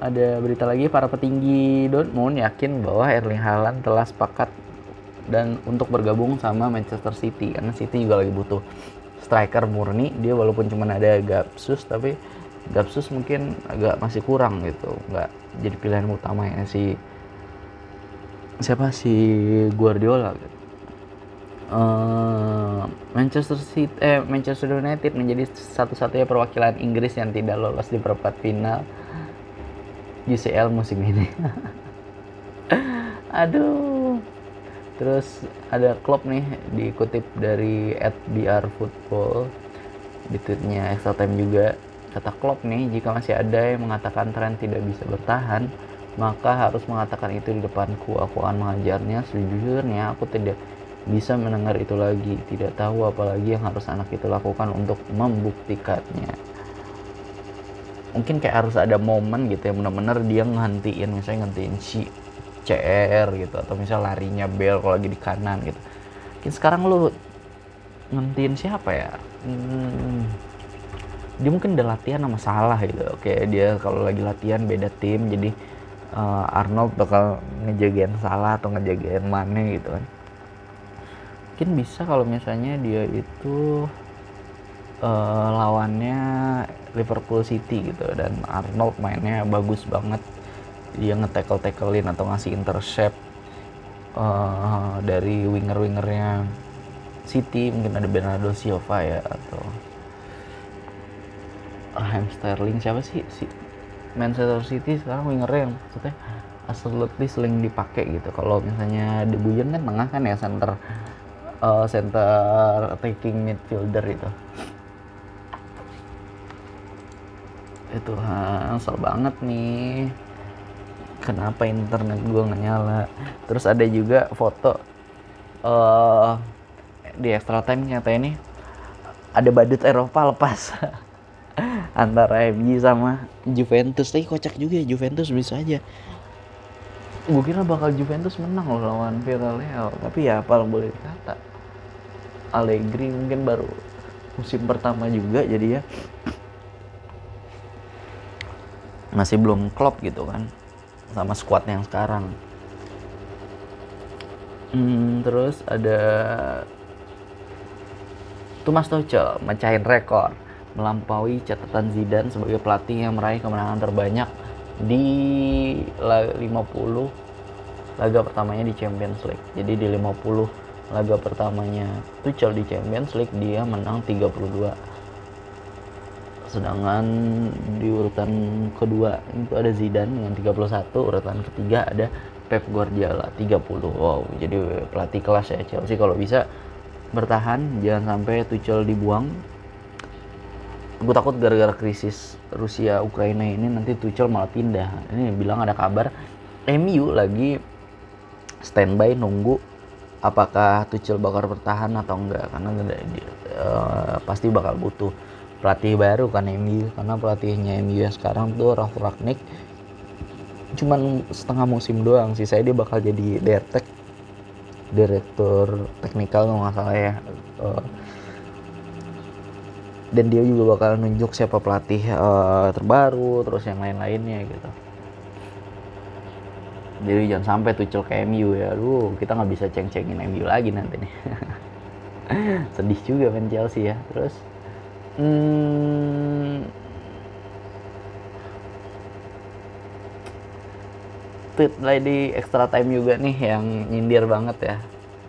A: ada berita lagi para petinggi Dortmund yakin bahwa Erling Haaland telah sepakat dan untuk bergabung sama Manchester City karena City juga lagi butuh striker murni. Dia walaupun cuma ada Gapsus tapi Gapsus mungkin agak masih kurang gitu. Nggak jadi pilihan utama ya si siapa? Si Guardiola. Uh, Manchester City eh Manchester United menjadi satu-satunya perwakilan Inggris yang tidak lolos di perempat final UCL musim ini. [laughs] Aduh. Terus ada klub nih dikutip dari @br football di tweetnya extra time juga. Kata klub nih jika masih ada yang mengatakan tren tidak bisa bertahan maka harus mengatakan itu di depanku aku akan mengajarnya. Sejujurnya aku tidak bisa mendengar itu lagi. Tidak tahu apalagi yang harus anak itu lakukan untuk membuktikannya mungkin kayak harus ada momen gitu yang benar-benar dia ngantiin misalnya ngantiin si CR gitu atau misalnya larinya bel kalau lagi di kanan gitu. Mungkin sekarang lu ngentiin siapa ya? Hmm, dia mungkin udah latihan sama salah gitu. Oke dia kalau lagi latihan beda tim jadi uh, Arnold bakal ngejagain salah atau ngejagain mana gitu kan. Mungkin bisa kalau misalnya dia itu uh, lawannya Liverpool City gitu. Dan Arnold mainnya bagus banget. Dia nge-tackle tacklein atau ngasih intercept uh, dari winger-wingernya City. Mungkin ada Bernardo Silva ya atau Raheem Sterling. Siapa sih? Si Manchester City sekarang wingernya yang maksudnya absolutely sering dipakai gitu. Kalau misalnya De Bruyne kan tengah kan ya center uh, center attacking midfielder itu itu asal banget nih. Kenapa internet gue nggak nyala? Terus ada juga foto uh, di extra time nyata ini ada badut Eropa lepas. [laughs] Antara MU sama Juventus. Tapi kocak juga ya Juventus bisa aja. Gue kira bakal Juventus menang loh lawan Villarreal. Tapi ya apa boleh dikata. Allegri mungkin baru musim pertama juga jadi ya masih belum klop gitu kan sama squad yang sekarang hmm, terus ada Thomas Tuchel mecahin rekor melampaui catatan Zidane sebagai pelatih yang meraih kemenangan terbanyak di 50 laga pertamanya di Champions League. Jadi di 50 laga pertamanya Tuchel di Champions League dia menang 32 sedangkan di urutan kedua itu ada Zidane dengan 31 urutan ketiga ada Pep Guardiola 30 wow jadi pelatih kelas ya Chelsea. Kalau bisa bertahan jangan sampai Tuchel dibuang. Gue takut gara-gara krisis Rusia Ukraina ini nanti Tuchel malah pindah. Ini bilang ada kabar MU lagi standby nunggu apakah Tuchel bakal bertahan atau enggak. Karena uh, pasti bakal butuh pelatih baru kan MU karena pelatihnya MU yang sekarang tuh Ralf Ragnick cuman setengah musim doang sih saya dia bakal jadi DRTek direktur teknikal kalau nggak salah ya. Uh, dan dia juga bakal nunjuk siapa pelatih uh, terbaru terus yang lain-lainnya gitu. Jadi jangan sampai tuh ke MU ya. Aduh kita nggak bisa ceng-cengin MU lagi nanti nih. [laughs] Sedih juga main Chelsea ya. Terus Hmm, tweet lady extra time juga nih yang nyindir banget ya.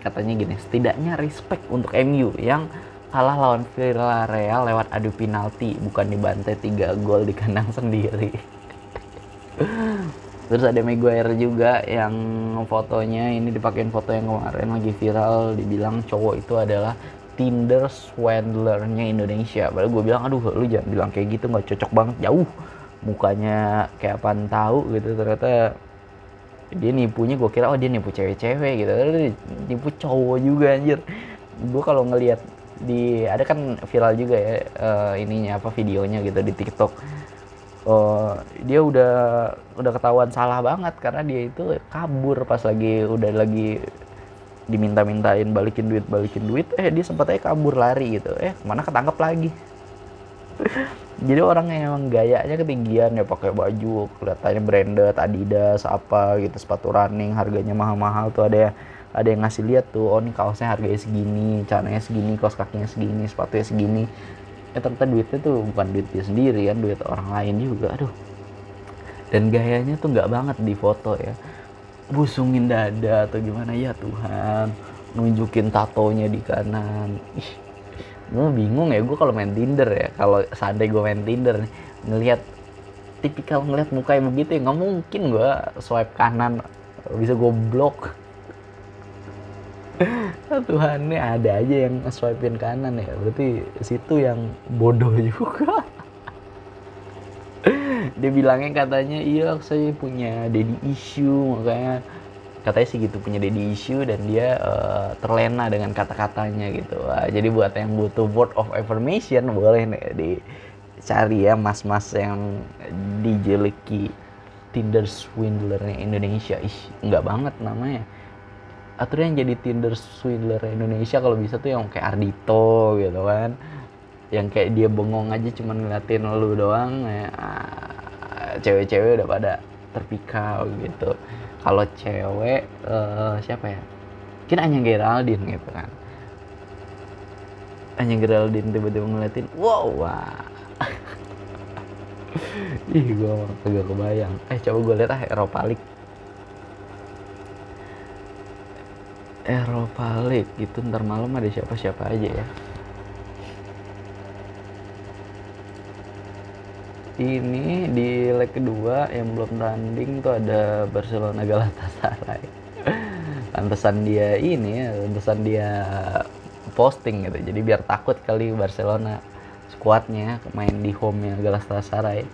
A: Katanya gini, setidaknya respect untuk MU yang kalah lawan Villarreal lewat adu penalti, bukan dibantai 3 gol di kandang [laughs] sendiri. Terus ada Maguire juga yang fotonya ini dipakein foto yang kemarin lagi viral dibilang cowok itu adalah Tinder swindlernya Indonesia. Padahal gue bilang, aduh lu jangan bilang kayak gitu, nggak cocok banget, jauh. Mukanya kayak apaan tahu gitu, ternyata dia nipunya gue kira oh dia nipu cewek-cewek gitu ternyata nipu cowok juga anjir gue kalau ngelihat di ada kan viral juga ya uh, ininya apa videonya gitu di TikTok uh, dia udah udah ketahuan salah banget karena dia itu kabur pas lagi udah lagi diminta-mintain balikin duit balikin duit eh dia sempat aja kabur lari gitu. Eh mana ketangkep lagi? [laughs] Jadi orang yang emang gayanya ketinggian ya pakai baju kelihatannya branded Adidas apa gitu sepatu running harganya mahal-mahal tuh. Ada ya ada yang ngasih lihat tuh oh ini kaosnya harganya segini caranya segini kaos kakinya segini sepatunya segini. Ya ternyata duitnya tuh bukan duit dia sendiri kan duit orang lain juga. Aduh. Dan gayanya tuh nggak banget di foto ya busungin dada atau gimana? Ya Tuhan nunjukin tatonya di kanan. Ih gue bingung ya gue kalau main Tinder ya kalau seandainya gue main Tinder nih ngelihat tipikal ngelihat muka yang begitu ya nggak mungkin gue swipe kanan bisa gue blok [laughs] Tuhan ini ada aja yang swipein kanan ya berarti situ yang bodoh [laughs] juga dia bilangnya katanya iya saya punya daddy issue makanya katanya sih gitu punya daddy issue dan dia uh, terlena dengan kata-katanya gitu. Wah, jadi buat yang butuh word of affirmation boleh nih dicari ya mas-mas yang dijeleki Tinder swindlernya Indonesia. Ih nggak banget namanya. Atur yang jadi Tinder swindler Indonesia kalau bisa tuh yang kayak Ardito gitu kan. Yang kayak dia bengong aja cuman ngeliatin lu doang ya cewek-cewek udah pada terpikau gitu. Kalau cewek uh, siapa ya? Mungkin Anya Geraldine gitu kan. Anya Geraldine tiba-tiba ngeliatin wow wah. [laughs] Ih gue kagak kebayang. Eh coba gue lihat ah Eropa League. Eropa League gitu ntar malam ada siapa-siapa aja ya ini di leg kedua yang belum tanding tuh ada Barcelona Galatasaray. Pantesan dia ini pantesan dia posting gitu. Jadi biar takut kali Barcelona skuadnya main di home nya Galatasaray.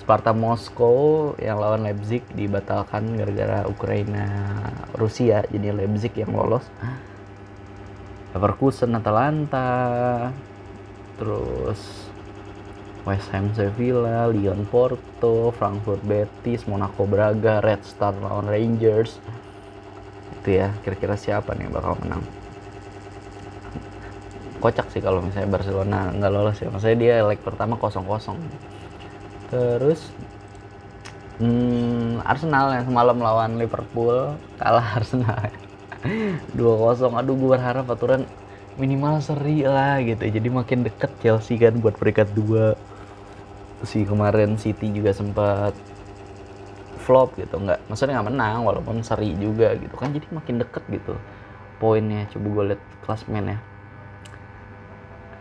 A: Sparta Moskow yang lawan Leipzig dibatalkan gara-gara Ukraina Rusia. Jadi Leipzig yang lolos. Leverkusen Atalanta. Terus West Ham Sevilla, Lyon Porto, Frankfurt Betis, Monaco Braga, Red Star lawan Rangers. Itu ya, kira-kira siapa nih bakal menang? Kocak sih kalau misalnya Barcelona nggak lolos ya. Maksudnya dia leg pertama kosong-kosong. Terus hmm, Arsenal yang semalam lawan Liverpool kalah [laughs] Arsenal 2-0. Aduh gue berharap aturan minimal seri lah gitu. Jadi makin deket Chelsea kan buat peringkat dua si kemarin City juga sempat flop gitu. Nggak maksudnya nggak menang walaupun seri juga gitu. Kan jadi makin deket gitu poinnya. Coba gue lihat klasmen ya.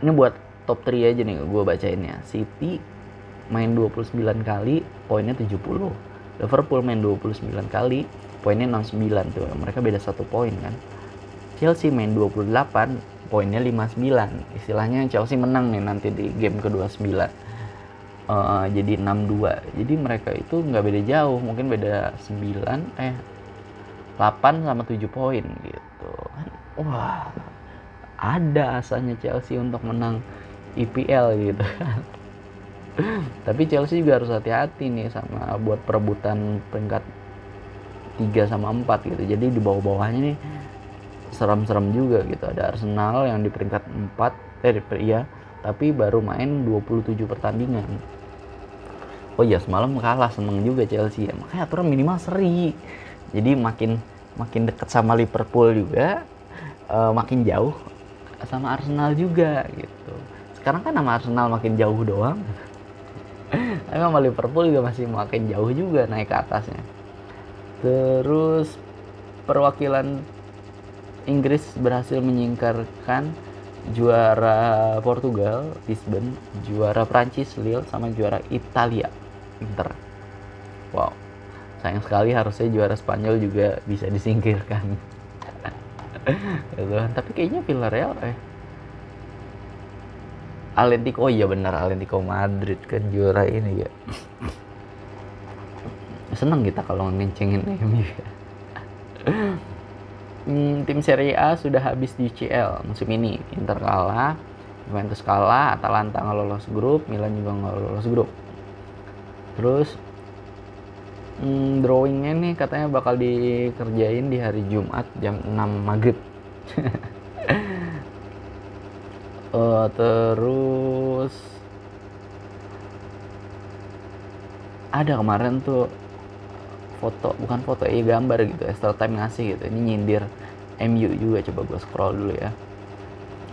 A: Ini buat top 3 aja nih gue bacain ya City main 29 kali poinnya 70 Liverpool main 29 kali poinnya 69 tuh. Mereka beda satu poin kan? Chelsea main 28 poinnya 59 istilahnya Chelsea menang nih nanti di game kedua 9 uh, jadi 62 jadi mereka itu nggak beda jauh mungkin beda 9 eh 8 sama 7 poin gitu. Wah ada asanya Chelsea untuk menang IPL gitu kan. Tapi Chelsea juga harus hati-hati nih sama buat perebutan peringkat 3 sama 4 gitu. Jadi di bawah-bawahnya nih serem-serem juga gitu. Ada Arsenal yang di peringkat 4 eh iya tapi baru main 27 pertandingan. Oh iya semalam kalah seneng juga Chelsea. Ya makanya aturan minimal seri. Jadi makin makin deket sama Liverpool juga uh, makin jauh sama Arsenal juga gitu. Sekarang kan nama Arsenal makin jauh doang. [laughs] Tapi sama Liverpool juga masih makin jauh juga naik ke atasnya. Terus perwakilan Inggris berhasil menyingkarkan juara Portugal Lisbon, juara Prancis Lille sama juara Italia Inter. Wow, sayang sekali harusnya juara Spanyol juga bisa disingkirkan. [laughs] gitu. Tapi kayaknya Villarreal eh Atletico oh iya benar Atletico Madrid kan juara ini ya. Seneng kita kalau ngencengin MU. [laughs] hmm, tim Serie A sudah habis di CL musim ini. Inter kalah, Juventus kalah, Atalanta nggak lolos grup, Milan juga nggak lolos grup terus hmm, drawingnya nih katanya bakal dikerjain di hari Jumat jam 6 maghrib uh, [laughs] terus ada kemarin tuh foto bukan foto ya gambar gitu extra time ngasih gitu ini nyindir MU juga coba gue scroll dulu ya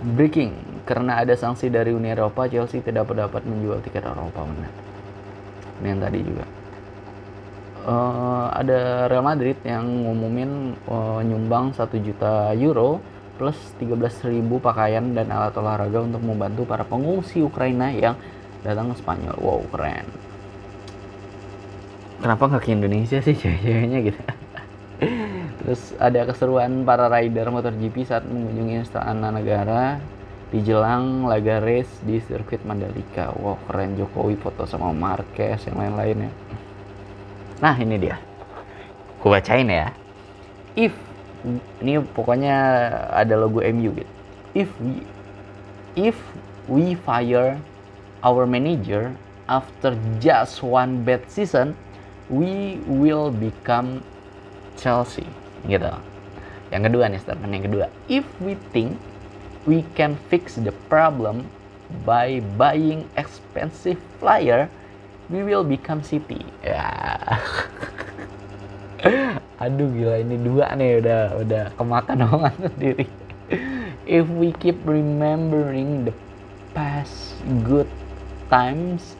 A: breaking karena ada sanksi dari Uni Eropa Chelsea tidak dapat menjual tiket Eropa benar ini yang tadi juga uh, ada Real Madrid yang ngumumin uh, nyumbang 1 juta euro plus 13.000 pakaian dan alat olahraga untuk membantu para pengungsi Ukraina yang datang ke Spanyol. Wow, keren. Kenapa nggak ke Indonesia sih [laughs] cewek-ceweknya gitu? Terus ada keseruan para rider MotoGP saat mengunjungi istana negara di jelang laga race di sirkuit Mandalika. Wow, keren Jokowi foto sama Marquez yang lain-lainnya. Nah, ini dia. Gue bacain ya. If ini pokoknya ada logo MU gitu. If we if we fire our manager after just one bad season, we will become Chelsea gitu. Yang kedua nih statement yang kedua. If we think we can fix the problem by buying expensive flyer, we will become city. Ya. [laughs] Aduh gila ini dua nih udah udah kemakan [laughs] omongan sendiri. If we keep remembering the past good times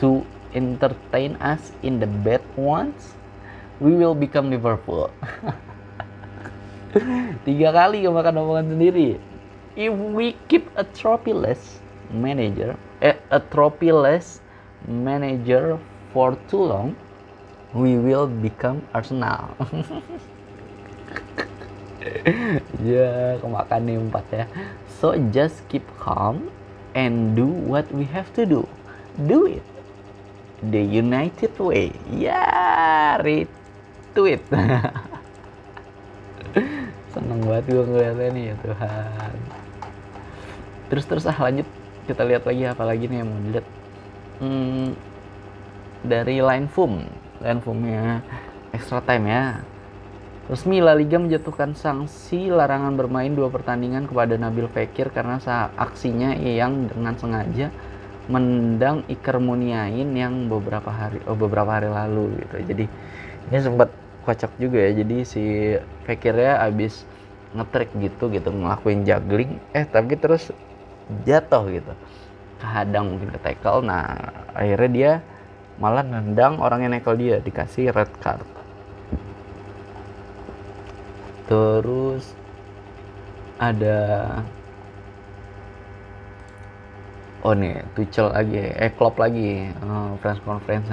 A: to entertain us in the bad ones, we will become Liverpool. [laughs] Tiga kali kemakan omongan sendiri. If we keep a trophyless manager, eh, a trophyless manager for too long, we will become Arsenal. [laughs] ya, kemakan nih empat ya. So just keep calm and do what we have to do. Do it. The United Way. Ya, retweet. [laughs] Seneng banget gue ngeliatnya nih ya Tuhan. Terus terus ah lanjut kita lihat lagi apa lagi nih yang mau dilihat. Hmm, dari Line Foam, Line Foamnya extra time ya. Resmi La Liga menjatuhkan sanksi larangan bermain dua pertandingan kepada Nabil Fekir karena aksinya yang dengan sengaja mendang Iker Muniain yang beberapa hari oh beberapa hari lalu gitu. Jadi ini sempat kocak juga ya. Jadi si Fekirnya abis ngetrik gitu gitu ngelakuin juggling eh tapi terus jatuh gitu kehadang mungkin ke tackle nah akhirnya dia malah nendang orang yang nekel dia dikasih red card terus ada oh nih Tuchel lagi eh Klopp lagi oh, press conference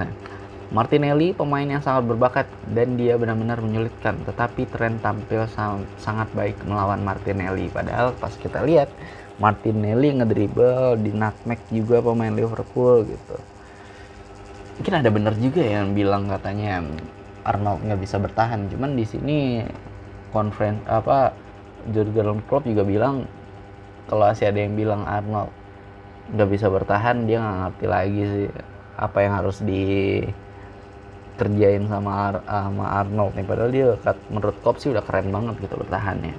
A: Martinelli pemain yang sangat berbakat dan dia benar-benar menyulitkan tetapi tren tampil sangat baik melawan Martinelli. Padahal pas kita lihat Martinelli ngedribble di nutmeg juga pemain Liverpool gitu. Mungkin ada benar juga yang bilang katanya Arnold nggak bisa bertahan. Cuman di sini conference apa Jurgen Klopp juga bilang kalau masih ada yang bilang Arnold nggak bisa bertahan dia nggak ngerti lagi sih apa yang harus dikerjain sama sama Arnold nih. Padahal dia menurut Klopp sih udah keren banget gitu bertahannya.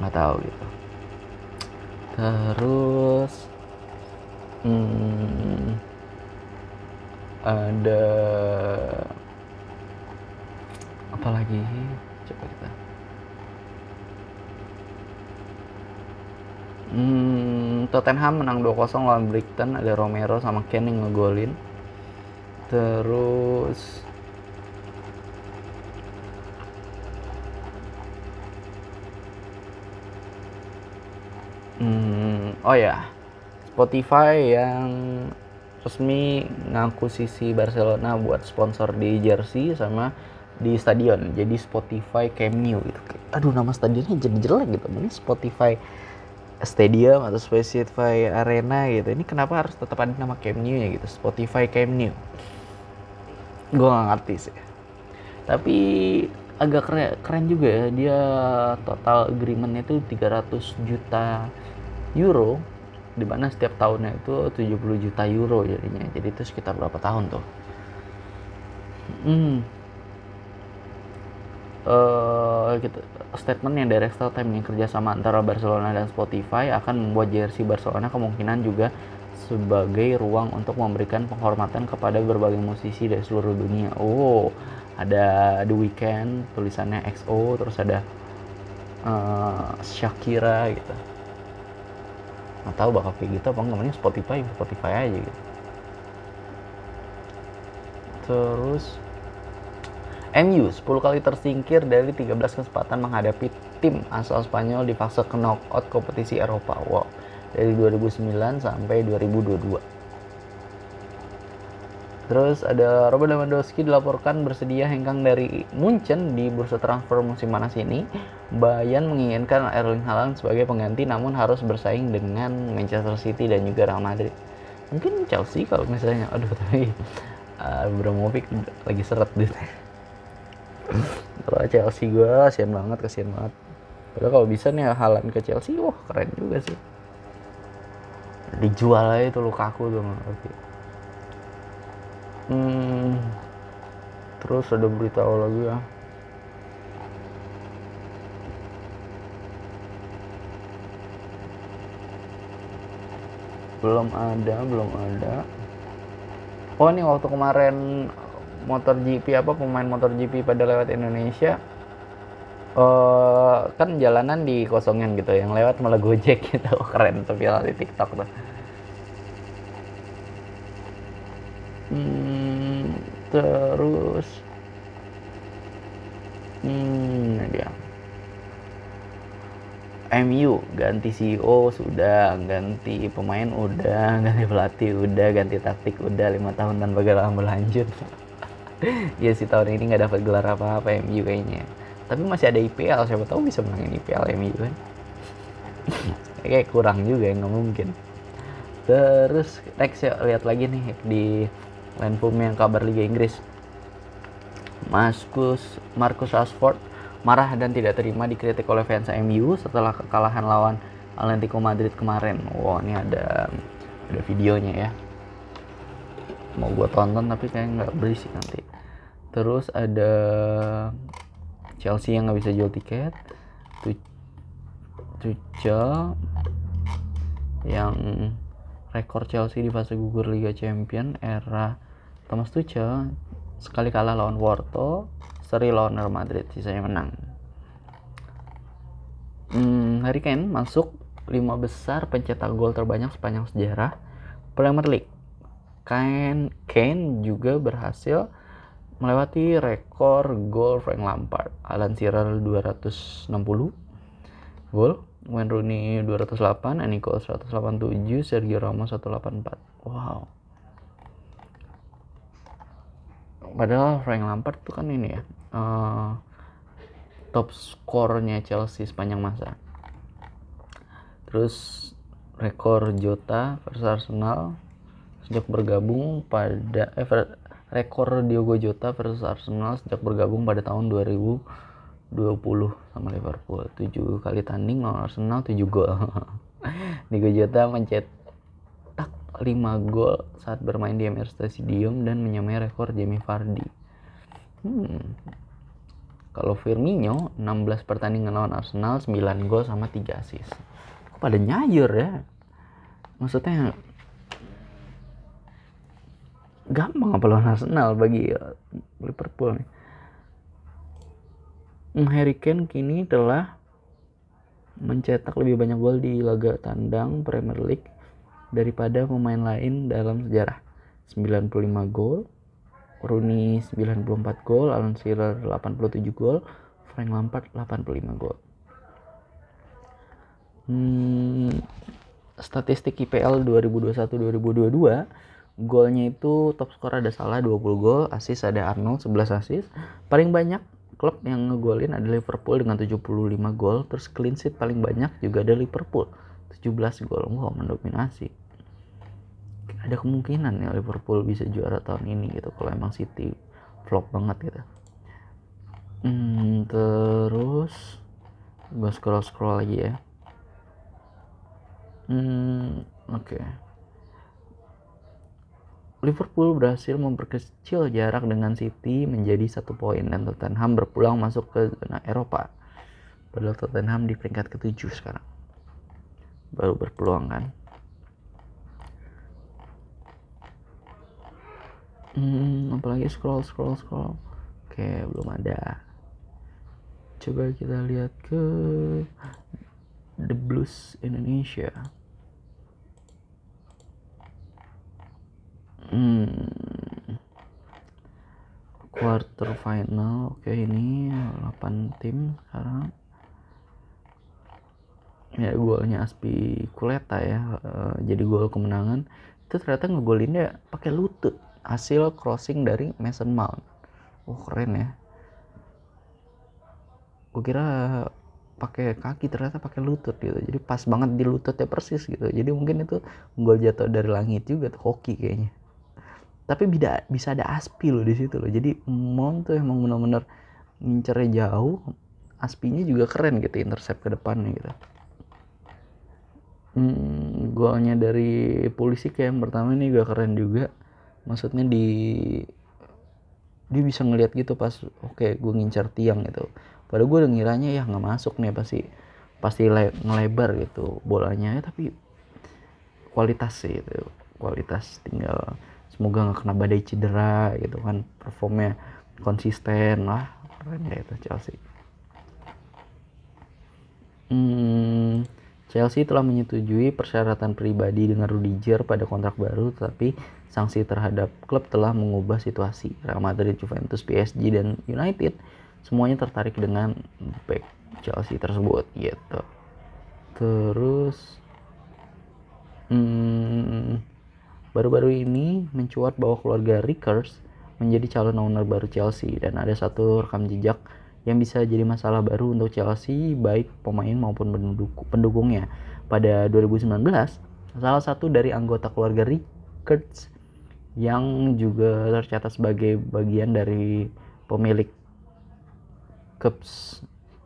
A: Nggak tahu gitu. Terus hmm, ada apa lagi? Coba kita. Hmm, Tottenham menang 2-0 lawan Brighton ada Romero sama Kane yang ngegolin. Terus hmm, oh ya Spotify yang resmi ngaku sisi Barcelona buat sponsor di jersey sama di stadion. Jadi Spotify Camp Nou gitu. Aduh nama stadionnya jadi jelek gitu. Ini Spotify Stadium atau Spotify Arena gitu. Ini kenapa harus tetap ada nama Camp Nou ya gitu? Spotify Camp Nou gue gak ngerti sih. Tapi agak keren, keren juga ya. Dia total agreementnya itu 300 juta euro di mana setiap tahunnya itu 70 juta euro jadinya. Jadi itu sekitar berapa tahun tuh? Hmm uh, gitu, statement yang dari Extra Time yang kerjasama antara Barcelona dan Spotify akan membuat jersey Barcelona kemungkinan juga sebagai ruang untuk memberikan penghormatan kepada berbagai musisi dari seluruh dunia. Oh, ada The Weeknd, tulisannya XO, terus ada uh, Shakira gitu. Nggak tahu bakal kayak gitu apa enggak, Spotify, Spotify aja gitu. Terus MU 10 kali tersingkir dari 13 kesempatan menghadapi tim asal Spanyol di fase knockout kompetisi Eropa. Wow, dari 2009 sampai 2022. Terus ada Robert Lewandowski dilaporkan bersedia hengkang dari Munchen di bursa transfer musim panas ini. Bayern menginginkan Erling Haaland sebagai pengganti namun harus bersaing dengan Manchester City dan juga Real Madrid. Mungkin Chelsea kalau misalnya aduh tapi uh, Abramovich lagi seret gitu kalau Chelsea gue kasihan banget kasihan banget. Padahal kalau bisa nih halan ke Chelsea wah keren juga sih. Dijual aja itu Lukaku tuh ngerti hmm, terus ada berita lagi ya? Belum ada belum ada. Oh ini waktu kemarin motor GP apa pemain motor GP pada lewat Indonesia uh, kan jalanan di kosongan gitu yang lewat malah gojek [laughs] gitu. Keren tuh viral di TikTok tuh. Hmm, terus hmm ini dia. MU ganti CEO sudah, ganti pemain udah, [laughs] ganti pelatih udah, ganti taktik udah, lima tahun tanpa gelar berlanjut. [laughs] ya sih tahun ini nggak dapat gelar apa-apa MU kayaknya. Tapi masih ada IPL, siapa tahu bisa menangin IPL MU kan. [laughs] Kayak kurang juga, nggak mungkin. Terus next ya lihat lagi nih di Landform yang kabar Liga Inggris. Marcus Marcus Rashford marah dan tidak terima dikritik oleh fans MU setelah kekalahan lawan Atletico Madrid kemarin. Wow, ini ada ada videonya ya. Mau gue tonton tapi kayak nggak berisik nanti. Terus ada Chelsea yang nggak bisa jual tiket. Tuchel yang rekor Chelsea di fase gugur Liga Champion era Thomas Tuchel sekali kalah lawan Porto seri lawan Real Madrid sisanya menang hmm, Harry Kane masuk lima besar pencetak gol terbanyak sepanjang sejarah Premier League Kane, Kane juga berhasil melewati rekor gol Frank Lampard. Alan Shearer 260 gol. Wayne Rooney 208 Eniko 187 Sergio Ramos 184 wow. Padahal Frank Lampard tuh kan ini ya uh, top skornya Chelsea sepanjang masa. Terus rekor Jota versus Arsenal sejak bergabung pada eh, rekor Diogo Jota versus Arsenal sejak bergabung pada tahun 2020 sama Liverpool 7 kali tanding lawan Arsenal 7 gol [laughs] Diogo Jota mencetak 5 gol saat bermain di Emirates Stadium dan menyamai rekor Jamie Vardy. Hmm. Kalau Firmino 16 pertandingan lawan Arsenal 9 gol sama 3 assist. Kok pada nyayur ya? Maksudnya gampang apa lawan Arsenal bagi uh, Liverpool nih. Hmm, Harry Kane kini telah mencetak lebih banyak gol di laga tandang Premier League daripada pemain lain dalam sejarah. 95 gol, Rooney 94 gol, Alan Shearer 87 gol, Frank Lampard 85 gol. Hmm, statistik IPL 2021-2022 golnya itu top skor ada salah 20 gol, asis ada Arnold 11 asis. Paling banyak klub yang ngegolin ada Liverpool dengan 75 gol, terus clean sheet paling banyak juga ada Liverpool 17 gol. Wah, mendominasi ada kemungkinan ya Liverpool bisa juara tahun ini gitu kalau emang City flop banget gitu hmm, terus gue scroll scroll lagi ya hmm, oke okay. Liverpool berhasil memperkecil jarak dengan City menjadi satu poin dan Tottenham berpulang masuk ke zona Eropa. Padahal Tottenham di peringkat ketujuh sekarang. Baru berpeluang kan. hmm, apalagi scroll scroll scroll oke belum ada coba kita lihat ke The Blues Indonesia hmm, quarter final oke ini 8 tim sekarang. Ya golnya Aspi Kuleta ya uh, jadi gol kemenangan. Itu ternyata ngegolinnya pakai lutut hasil crossing dari Mason Mount. Oh keren ya. Gue kira pakai kaki ternyata pakai lutut gitu. Jadi pas banget di lututnya persis gitu. Jadi mungkin itu gol jatuh dari langit juga tuh hoki kayaknya tapi bisa bisa ada aspi loh di situ loh. Jadi Mount tuh emang bener-bener ngincernya jauh aspinya juga keren gitu intercept ke depannya gitu. Hmm, golnya dari polisi kayak yang pertama ini juga keren juga. Maksudnya di dia bisa ngelihat gitu pas oke okay, gue ngincar tiang gitu. Padahal gue udah ngiranya ya nggak masuk nih pasti pasti le ngelebar gitu bolanya. Ya tapi kualitas sih itu kualitas tinggal semoga nggak kena badai cedera gitu kan performnya konsisten lah keren deh itu Chelsea. Hmm, Chelsea telah menyetujui persyaratan pribadi dengan Rudiger pada kontrak baru tapi sanksi terhadap klub telah mengubah situasi. Real Madrid, Juventus, PSG dan United semuanya tertarik dengan back Chelsea tersebut gitu. Terus hmm, baru-baru ini mencuat bahwa keluarga Rickers menjadi calon owner baru Chelsea dan ada satu rekam jejak yang bisa jadi masalah baru untuk Chelsea baik pemain maupun pendukungnya. Pada 2019, salah satu dari anggota keluarga Rickers yang juga tercatat sebagai bagian dari pemilik Cubs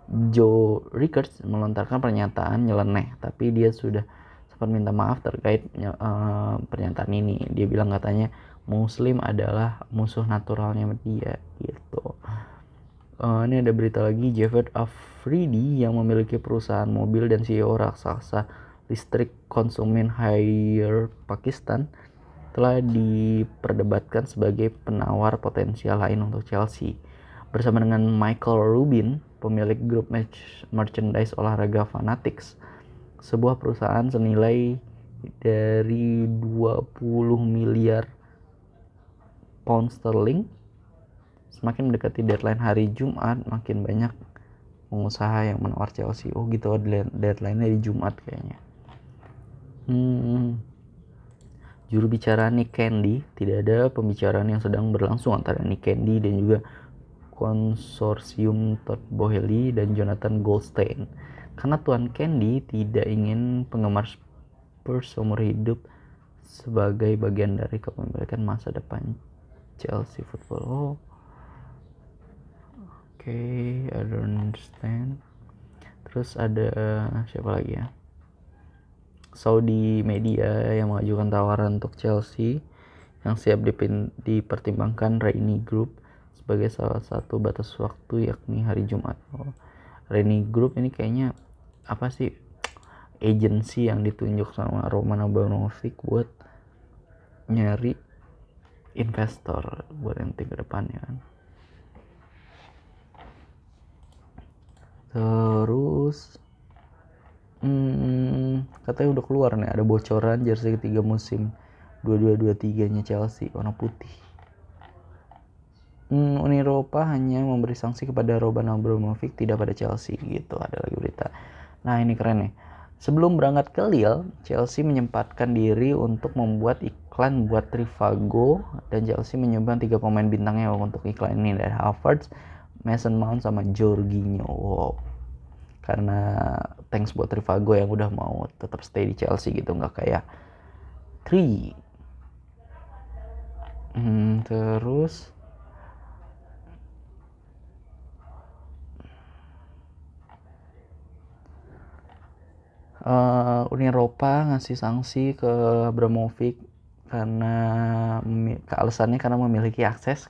A: Joe Ricketts melontarkan pernyataan nyeleneh tapi dia sudah minta maaf terkait uh, pernyataan ini. Dia bilang katanya Muslim adalah musuh naturalnya dia gitu. Uh, ini ada berita lagi Javed Afridi yang memiliki perusahaan mobil dan CEO raksasa listrik konsumen Hire Pakistan telah diperdebatkan sebagai penawar potensial lain untuk Chelsea. Bersama dengan Michael Rubin, pemilik grup merchandise olahraga Fanatics, sebuah perusahaan senilai dari 20 miliar pound sterling. Semakin mendekati deadline hari Jumat makin banyak pengusaha yang menawar Chelsea oh gitu deadline-nya di Jumat kayaknya. Hmm, juru bicara Nick Candy tidak ada pembicaraan yang sedang berlangsung antara Nick Candy dan juga konsorsium Todd Boehly dan Jonathan Goldstein karena Tuan Candy tidak ingin penggemar Spurs seumur hidup sebagai bagian dari kepemilikan masa depan Chelsea Football. Oh, oke, okay, I don't understand. Terus ada siapa lagi ya? Saudi Media yang mengajukan tawaran untuk Chelsea yang siap dipertimbangkan Rainy Group sebagai salah satu batas waktu yakni hari Jumat. Oh, Rainy Group ini kayaknya apa sih agensi yang ditunjuk sama Roman Abramovich buat nyari investor buat nanti ke depannya kan. Terus hmm, katanya udah keluar nih ada bocoran jersey ketiga musim 2223 nya Chelsea warna putih. Hmm, Uni Eropa hanya memberi sanksi kepada Roman Abramovich tidak pada Chelsea gitu. Ada lagi berita Nah ini keren nih. Sebelum berangkat ke Lille, Chelsea menyempatkan diri untuk membuat iklan buat Trivago dan Chelsea menyumbang tiga pemain bintangnya untuk iklan ini dari Havertz, Mason Mount sama Jorginho. Wow. Karena thanks buat Trivago yang udah mau tetap stay di Chelsea gitu nggak kayak Tri. Hmm, terus uh, Uni Eropa ngasih sanksi ke Abramovich karena alasannya karena memiliki akses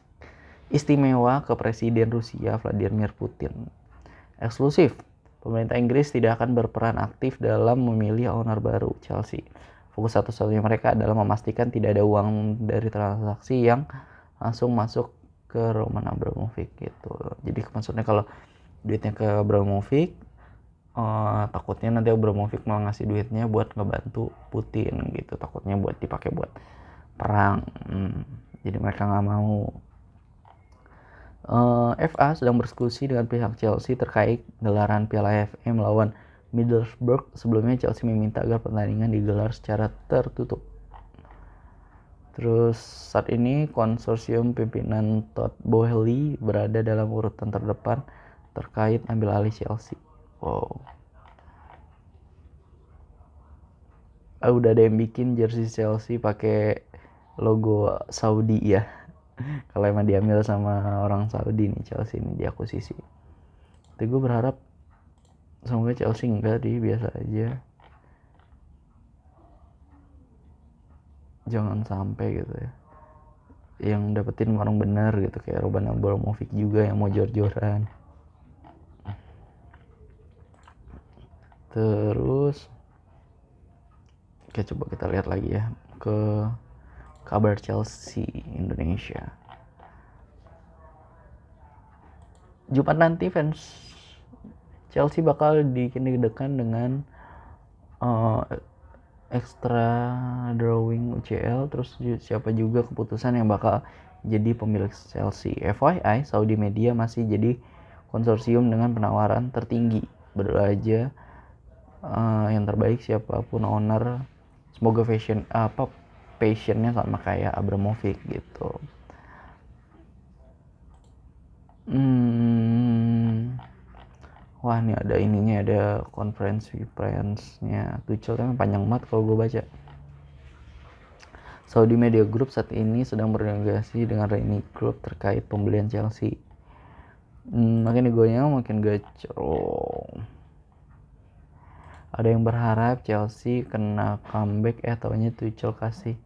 A: istimewa ke Presiden Rusia Vladimir Putin. Eksklusif, pemerintah Inggris tidak akan berperan aktif dalam memilih owner baru Chelsea. Fokus satu-satunya mereka adalah memastikan tidak ada uang dari transaksi yang langsung masuk ke Roman Abramovich gitu. Jadi maksudnya kalau duitnya ke Abramovich uh, takutnya nanti Abramovich mau ngasih duitnya buat ngebantu Putin gitu. Takutnya buat dipakai buat perang. Hmm, jadi mereka nggak mau. Uh, eh, FA sedang berdiskusi dengan pihak Chelsea terkait gelaran Piala FA melawan Middlesbrough. Sebelumnya Chelsea meminta agar pertandingan digelar secara tertutup. Terus saat ini konsorsium pimpinan Todd Boehly berada dalam urutan terdepan terkait ambil alih Chelsea. Wow. Ah, udah ada yang bikin jersey Chelsea pakai logo Saudi ya. [laughs] Kalau emang diambil sama orang Saudi nih Chelsea ini diakuisisi. Tapi gue berharap semoga Chelsea enggak di biasa aja. Jangan sampai gitu ya yang dapetin orang benar gitu kayak Roban Abramovich juga yang mau jor-joran terus oke coba kita lihat lagi ya ke kabar Chelsea Indonesia. Jumat nanti fans Chelsea bakal dekan dengan uh, extra drawing UCL terus siapa juga keputusan yang bakal jadi pemilik Chelsea. FYI, Saudi Media masih jadi konsorsium dengan penawaran tertinggi. Berdoa aja uh, yang terbaik siapa pun owner semoga fashion apa passionnya sama kayak Abramovich gitu. Hmm, wah ini ada ininya ada konferensi persnya Tuchel tapi panjang banget kalau gue baca. Saudi Media Group saat ini sedang bernegosiasi dengan Reni Group terkait pembelian Chelsea. Hmm, makin egonya makin gacor ada yang berharap Chelsea kena comeback eh taunya Tuchel kasih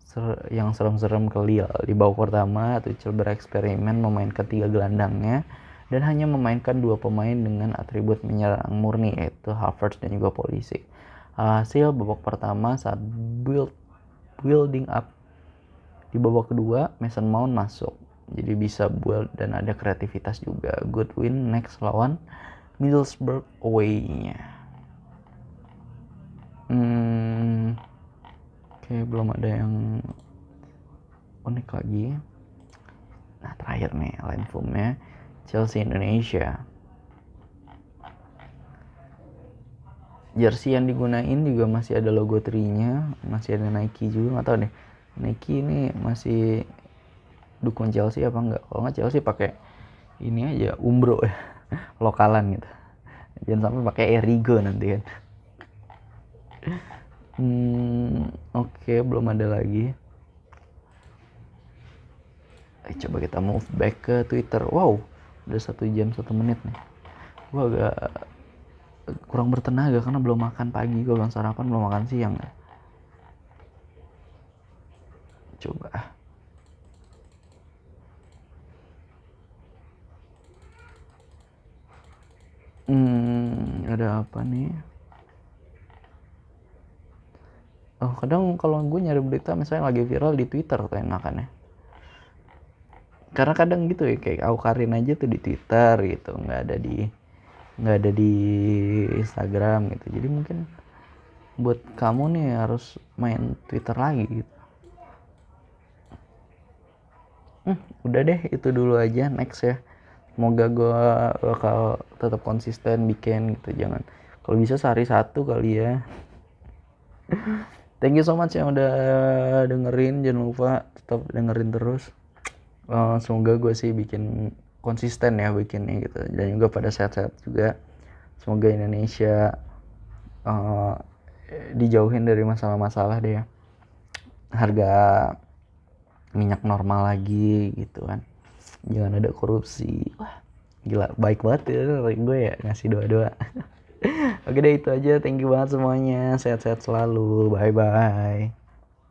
A: ser yang serem-serem ke Lille di babak pertama. Tuchel bereksperimen memainkan tiga gelandangnya dan hanya memainkan dua pemain dengan atribut menyerang murni yaitu Havertz dan juga Polisi. Hasil babak pertama saat build building up di babak kedua Mason Mount masuk. Jadi bisa build dan ada kreativitas juga. Good win next lawan Middlesbrough away-nya hmm, oke okay, belum ada yang unik lagi nah terakhir nih line foamnya Chelsea Indonesia. Jersey yang digunain juga masih ada logo trinya, masih ada Nike juga nggak tahu deh. Nike ini masih dukung Chelsea apa enggak? Kalau nggak Chelsea pakai ini aja Umbro ya, [laughs] lokalan gitu. Jangan sampai pakai Erigo nanti kan. Hmm, oke okay, belum ada lagi. Eh, coba kita move back ke Twitter. Wow, udah satu jam satu menit nih. Gue agak kurang bertenaga karena belum makan pagi. Gue belum sarapan belum makan siang ya. Coba. Hmm ada apa nih oh kadang kalau gue nyari berita misalnya lagi viral di twitter tuh enakan ya karena kadang gitu ya kayak Aukarin aja tuh di Twitter gitu nggak ada di nggak ada di Instagram gitu. Jadi mungkin buat kamu nih harus main Twitter lagi gitu. Hmm, udah deh itu dulu aja next ya. Semoga gue bakal tetap konsisten bikin gitu jangan. Kalau bisa sehari satu kali ya [laughs] thank you so much yang udah dengerin jangan lupa tetap dengerin terus. Uh, semoga gue sih bikin konsisten ya bikinnya gitu. Dan juga pada sehat-sehat juga. Semoga Indonesia uh, dijauhin dari masalah-masalah deh ya. Harga minyak normal lagi gitu kan. Jangan ada korupsi. Wah. Gila baik banget ya gue ya ngasih doa-doa [laughs] oke deh itu aja. Thank you banget semuanya. Sehat-sehat selalu. Bye bye